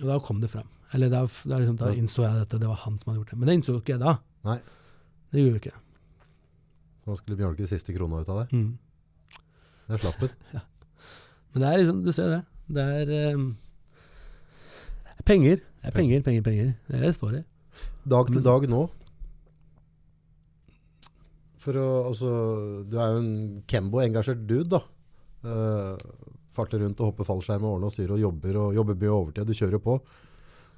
Og da kom det fram. Eller da, da, liksom, da innså jeg dette. det var han som hadde gjort det. Men det innså ikke jeg da. Nei. Det gjorde jeg ikke. Så Han skulle mjølke siste krona ut av det. Mm. Det slapp ut. Men det er liksom, du ser det. Det er um, penger. Det er penger, penger, penger. Det er det det står i. Dag til dag nå. For å, altså, du er jo en Kembo-engasjert dude, da. Uh, farter rundt og hopper fallskjerm og ordner og styrer og jobber og jobber mye overtid. Du kjører på.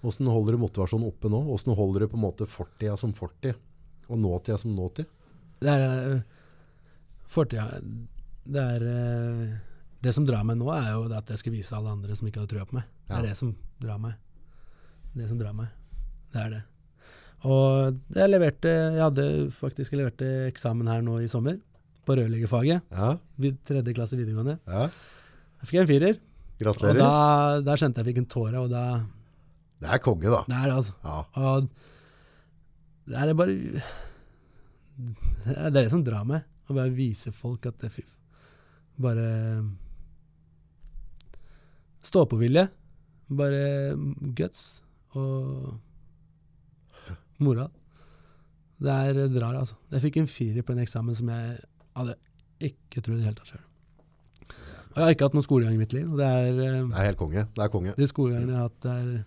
Hvordan holder du motivasjonen oppe nå? Hvordan holder du på en måte fortida som fortid og nåtida som nåtid? Det er uh, fortida Det er uh, Det som drar meg nå, er jo det at jeg skal vise alle andre som ikke hadde trua på meg. Det Ja. er det som drar meg. Det som drar meg. Det er det. Og jeg leverte Jeg hadde faktisk levert eksamen her nå i sommer, på rørleggerfaget. Ja, Tredje klasse videregående. ja. Da fikk jeg en firer. Og Gratulerer. da, da kjente jeg fikk en tåre, og da det er konge, da. Det er det, altså. Ja. Og det er bare Det er det som drar meg. Å bare vise folk at det fy Bare Stå-på-vilje. Bare guts og moral. Det er drar, altså. Jeg fikk en firer på en eksamen som jeg hadde ikke trodd i det hele tatt sjøl. Og jeg har ikke hatt noen skolegang i mitt liv. Det er eh, Det er helt konge. Det er konge. de skolegangene jeg har hatt, det er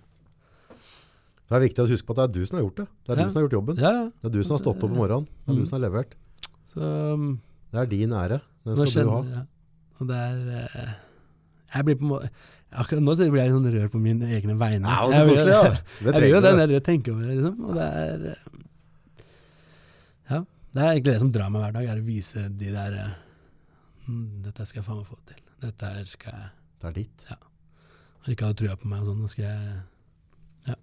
Det er viktig å huske på at det er du som har gjort det. Det er Ja. du som har gjort jobben. Ja, ja. Det er du som har stått opp om morgenen. Det er Mm. du som har levert. Så um, Det er din ære. Den skal du ha. Og det er eh, Jeg blir på en måte Akkurat nå blir jeg sånn rørt på mine egne vegne. Ja, jeg, blir- jo det når jeg tenker over det, liksom. Og det er eh, Ja. Det er egentlig det som drar meg hver dag, er å vise de der eh, mm, Dette skal jeg faen meg få til. Dette her skal jeg Det er ditt. Og ikke ha trua på meg og sånn. Nå skal jeg Ja.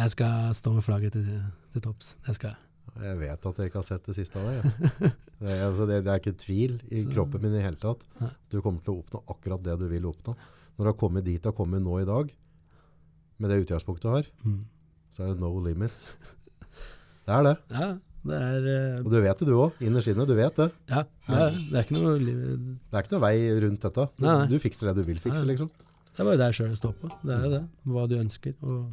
Jeg skal stå med flagget til, til topps. Det skal jeg. Jeg vet at jeg ikke har sett det siste av deg. ja. Det, altså, det, det er ikke tvil i Så- kroppen min i hele tatt. Du kommer til å oppnå akkurat det du vil oppnå. Når du har kommet dit du har kommet nå i dag, med det utgangspunktet du har, Mm. så er det no limits. Det er det. Ja, det er uh, Og du vet det du òg. Innerst inne. Du vet det. Ja, det er, det er ikke noe Det er ikke noe vei rundt dette. Du, Nei, nei. du fikser det du vil fikse, Nei. liksom. Det er bare deg sjøl det står på. Det er jo det. Hva du ønsker. Og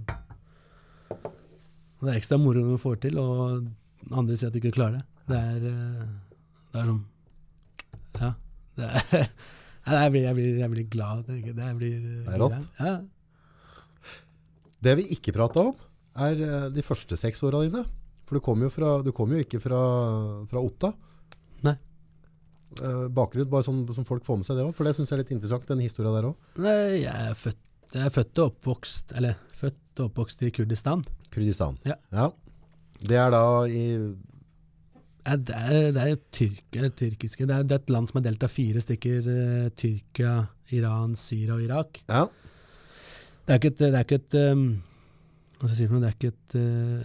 det er ekstra moro når du får til, og andre sier at de ikke klarer det. Det er, eh, det er sånn Det er, jeg, blir, jeg, blir, jeg blir glad. Det det blir, Det er rått. Ja. Det vi ikke prata om, er eh, de første seks åra dine. For du kom jo, fra, du kom jo ikke fra, fra Otta. Nei. Eh, bakgrunn, bare sånn som folk får med seg det òg. For det syns jeg er litt interessant, den historia der òg. Nei, jeg er født, jeg er født og oppvokst Eller født og oppvokst i Kurdistan. Kurdistan. Ja. Det er da i Det er, det er tyrk, eh, tyrkiske det er, det er et land som er delt av fire stykker. eh, Tyrkia, Iran, Syria og Irak. Ja. Det er ikke et, det er ikke et um, Hva skal jeg si for noe? Det er ikke et uh,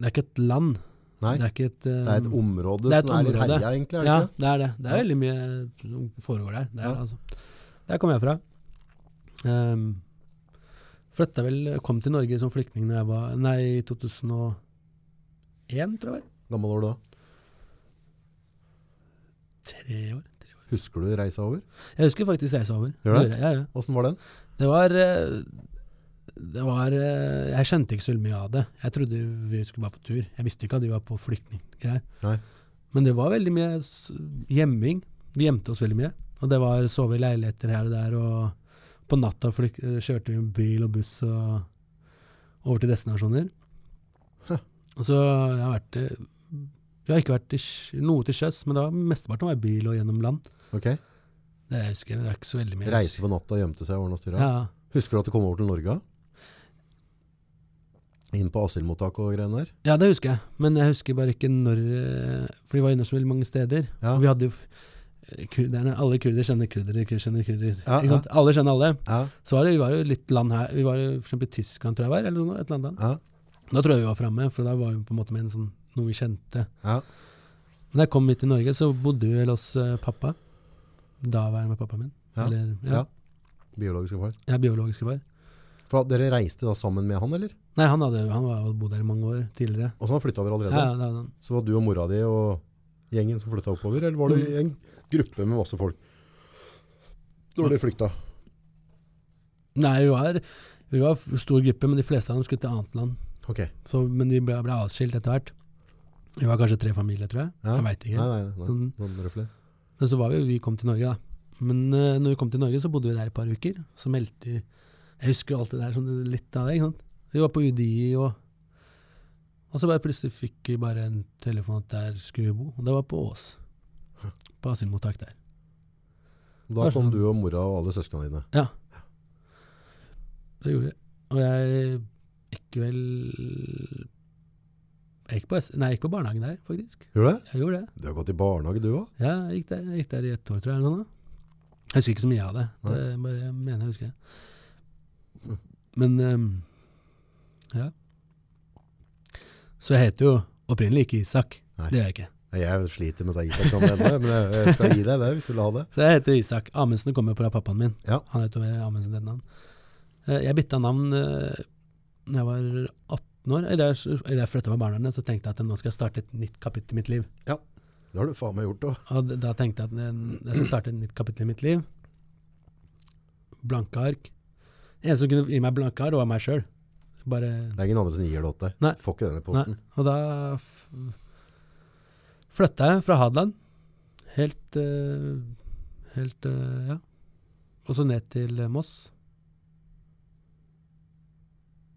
Det er ikke et land. Nei, Det er ikke et, um, det er et område det er et som er litt herja, egentlig. Ja, det? det er det. Det er veldig mye som foregår der. Det er, Ja. altså, der kommer jeg fra. Um, flytta vel, kom til Norge som flyktning da jeg var Nei, i 2001, tror jeg. Gammel år da. Tre år. Husker du reisa over? Jeg husker faktisk reisa over. Gjør det? Ja, ja. Åssen var den? Det var eh, Det var eh, Jeg skjønte ikke så mye av det. Jeg trodde vi skulle bare på tur. Jeg visste ikke at vi var på flyktninggreier. Men det var veldig mye gjemming. Vi gjemte oss veldig mye. Og det var sove i leiligheter her og der. Og på natta flyk, eh, kjørte vi med bil og buss og over til destinasjoner. Huh. Og så jeg har vært Jeg har ikke vært til, noe til sjøs, men det var mesteparten var bil og gjennom land. Ok. Det jeg husker jeg. Det er ikke så veldig mye. Reise på natta gjemte seg. Ordne og styra. Ja. Husker du at du kom over til Norge? Inn på asylmottak og greiene der? Ja, det husker jeg, men jeg husker bare ikke når eh, For de var inne så veldig mange steder. Ja. Og vi hadde jo eh, kurderne, Alle kurdere kjenner kurdere, kjenner kurder. Ja, sant? Alle kjenner alle. Ja. Så var det, vi var jo litt land her Vi var jo for eksempel Tyskland, tror jeg var, eller noe, et eller annet. land. Ja. Da tror jeg vi var framme, for da var vi på en måte med en sånn, noe vi kjente. ja. Men da jeg kom hit til Norge, så bodde vi hos uh, pappa. Daværende pappa min. Ja. Eller, Ja. ja. Biologiske far. Ja, biologiske far. For Dere reiste da sammen med han, eller? Nei, han hadde han hadde bodd her i mange år tidligere. Og så han flytta over allerede? Ja, det hadde han. Så var du og mora di og gjengen som flytta oppover, eller var det Mm. Gruppe med masse folk? Da dere flykta? Nei, vi var, vi var stor gruppe, men de fleste av dem skulle til annet land. Okay. Så, men de ble, ble avskilt etter hvert. Vi var kanskje tre familier, tror jeg. Ja. Jeg veit ikke. Nei, nei, nei. Sånn. Sånn. Men så var vi, vi kom til Norge, da. Men uh, når vi kom til Norge, så bodde vi der et par uker. Så meldte vi Jeg husker jo alt det der, som litt av det. ikke sant? Vi var på UDI, og Og så bare plutselig fikk vi bare en telefon at der skulle vi bo. Og det var på Ås. På asylmottak der. Da kom sånn. du og mora og alle søsknene dine. Ja. Det gjorde vi. Og jeg gikk vel Jeg gikk på, nei, jeg gikk på barnehagen der, faktisk. Gjorde du det? Jeg gjorde det. Du har gått i barnehage, du òg? Ja, jeg gikk der, jeg gikk der i ett år, tror jeg. eller noe. Jeg husker ikke så mye av det. Det er bare jeg mener jeg husker det. Men um, ja. Så jeg heter jo opprinnelig ikke Isak. Nei. Det gjør jeg ikke. Jeg sliter med å ta Isak-navnet ennå, men jeg- skal gi deg det hvis du vil ha det. Så jeg heter Isak. Amundsen kommer fra pappaen min. Ja. Han heter Amundsen til navn. Eh, Jeg bytta navn da jeg var 18 år. Idet jeg, flytta med barnehagen, så tenkte jeg at nå skal jeg starte et nytt kapittel i mitt liv. Ja, Det har du faen meg gjort òg. Og da tenkte jeg at jeg skal starte et nytt kapittel i mitt liv. Blanke ark. En som kunne gi meg blanke ark, var meg sjøl. Bare Det er ingen andre som gir det til deg. Nei. Får ikke denne posten. Og da flytta jeg fra Hadeland. Helt eh, Helt eh, Ja. Og så ned til Moss.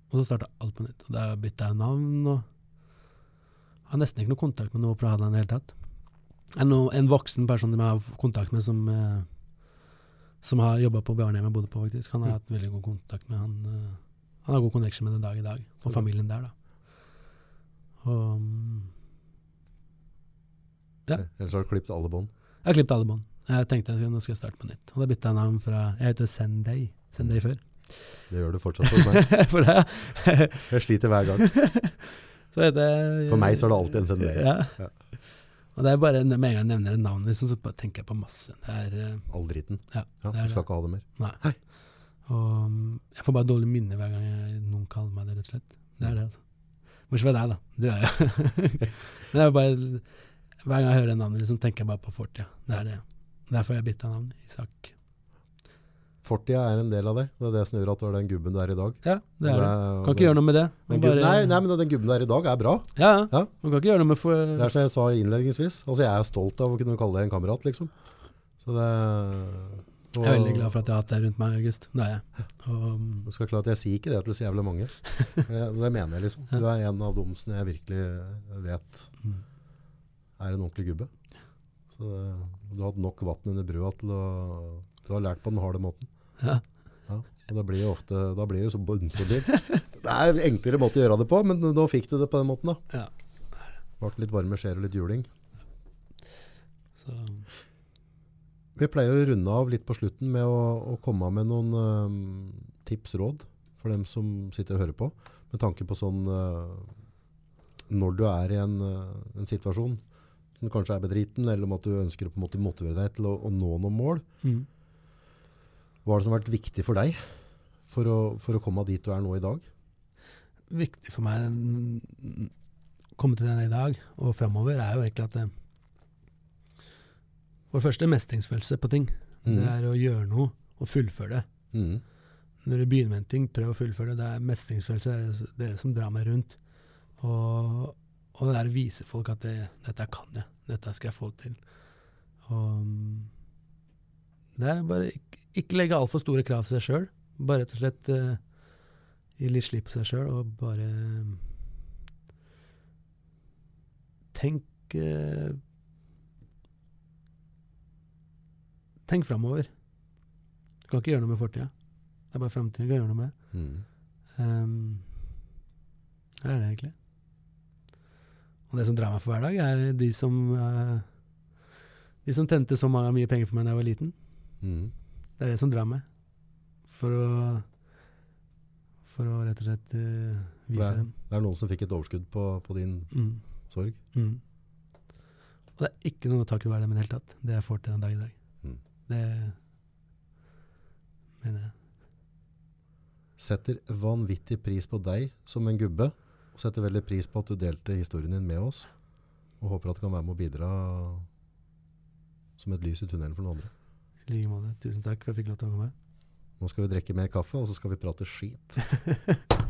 Og så starta alt på nytt. Og Da bytta jeg navn og har nesten ikke noe kontakt med noe fra Hadeland i det hele tatt. Det no, en voksen person som jeg har kontakt med, som, eh, som har jobba på barnehjemmet jeg bodde på, faktisk. Han har hatt veldig god kontakt med. Han, han har god connection med den dag i dag, og familien der, da. Og mm, Ja. Ellers har du klippet alle bånd. jeg har klippet alle bånd. Jeg tenkte jeg skulle, nå skal jeg starte på nytt. Og da bytta jeg navn fra Jeg heter Senday. Senday før. Det gjør du fortsatt for meg. For det, Jeg sliter hver gang. jeg For meg så er det alltid en Senday. Ja. Ja. Og det er bare Med en gang jeg nevner et navn, liksom, så tenker jeg på masse. Det er uh, All driten. Ja, Ja, du skal det. ikke ha det mer. Nei. Hei. Og mm, jeg får bare dårlig minne hver gang jeg, noen kaller meg det, rett og slett. Det er det, altså. Bortsett fra deg, da. Du er jo Men det er bare Hver gang jeg hører navnet, liksom, tenker jeg bare på fortida. Det er det. Derfor har jeg bytta navn. Isak. Fortida er en del av det. Det er det som gjør at du er den gubben du er i dag. Ja, det er det. Kan ikke gjøre noe med det. bare- nei, nei, men den gubben du er i dag, er bra. Ja, ja. Ja. Man kan ikke gjøre noe med for... Det er som jeg sa innledningsvis. Altså, jeg er stolt av å kunne kalle deg en kamerat, liksom. Så det og, Jeg er veldig glad for at jeg har hatt deg rundt meg, August. Det er jeg. Og, Du skal klare at Jeg sier ikke det til så jævlig mange. Det mener jeg, liksom. Du er en av dem som jeg virkelig vet Mm. Er en ordentlig gubbe. Så det, du har hatt nok vann under brua til å Du har lært på den harde måten. ja. Ja, og da blir det ofte Da blir det så bunnsolid. Det er en enklere måte å gjøre det på, men nå fikk du det på den måten. da. Ja. Ble litt varme skjer og litt juling. Så, Vi pleier å runde av litt på slutten med å, å komme med noen um, tips råd for dem som sitter og hører på, med tanke på sånn uh, Når du er i en, uh, en situasjon som kanskje er bedriten, eller om at du ønsker å på en måte motivere deg til å, å nå noen mål, mm. hva er det som har vært viktig for deg for å, for å komme dit du er nå i dag? Viktig for meg å komme til den i dag og framover, er jo egentlig at det, For det første mestringsfølelse på ting. Mm. Det er å gjøre noe og fullføre det. Mm. Når du begynner med en ting, prøv å fullføre det. Det er mestringsfølelse det er det som drar meg rundt. Og, og det der å vise folk at det, dette kan jeg, dette skal jeg få til. Og det er bare ikke, ikke legge altfor store krav til seg sjøl. Bare rett og slett uh, gi litt slipp på seg sjøl, og bare mm, Tenk uh, Tenk framover. Du kan ikke gjøre noe med fortida. Det er bare framtida du kan gjøre noe med. Mm. Um, det er det egentlig. Og det som drar meg for hver dag, er de som uh, De som tente så mange, mye penger på meg da jeg var liten. Mm. Det er det som drar meg. For å For å rett og slett uh, vise Det er- dem. Det er noen som fikk et overskudd på, på din Mm, sorg. mm. Og det er ikke noe takket være dem i det hele tatt. Det jeg får til den dag i dag. Mm. Det mener jeg. Setter vanvittig pris på deg som en gubbe, og setter veldig pris på at du delte historien din med oss. Og håper at du kan være med å bidra som et lys i tunnelen for noen andre. I like måte. Tusen takk for at jeg fikk lov til å komme. Nå skal vi drikke mer kaffe, og så skal vi prate skit.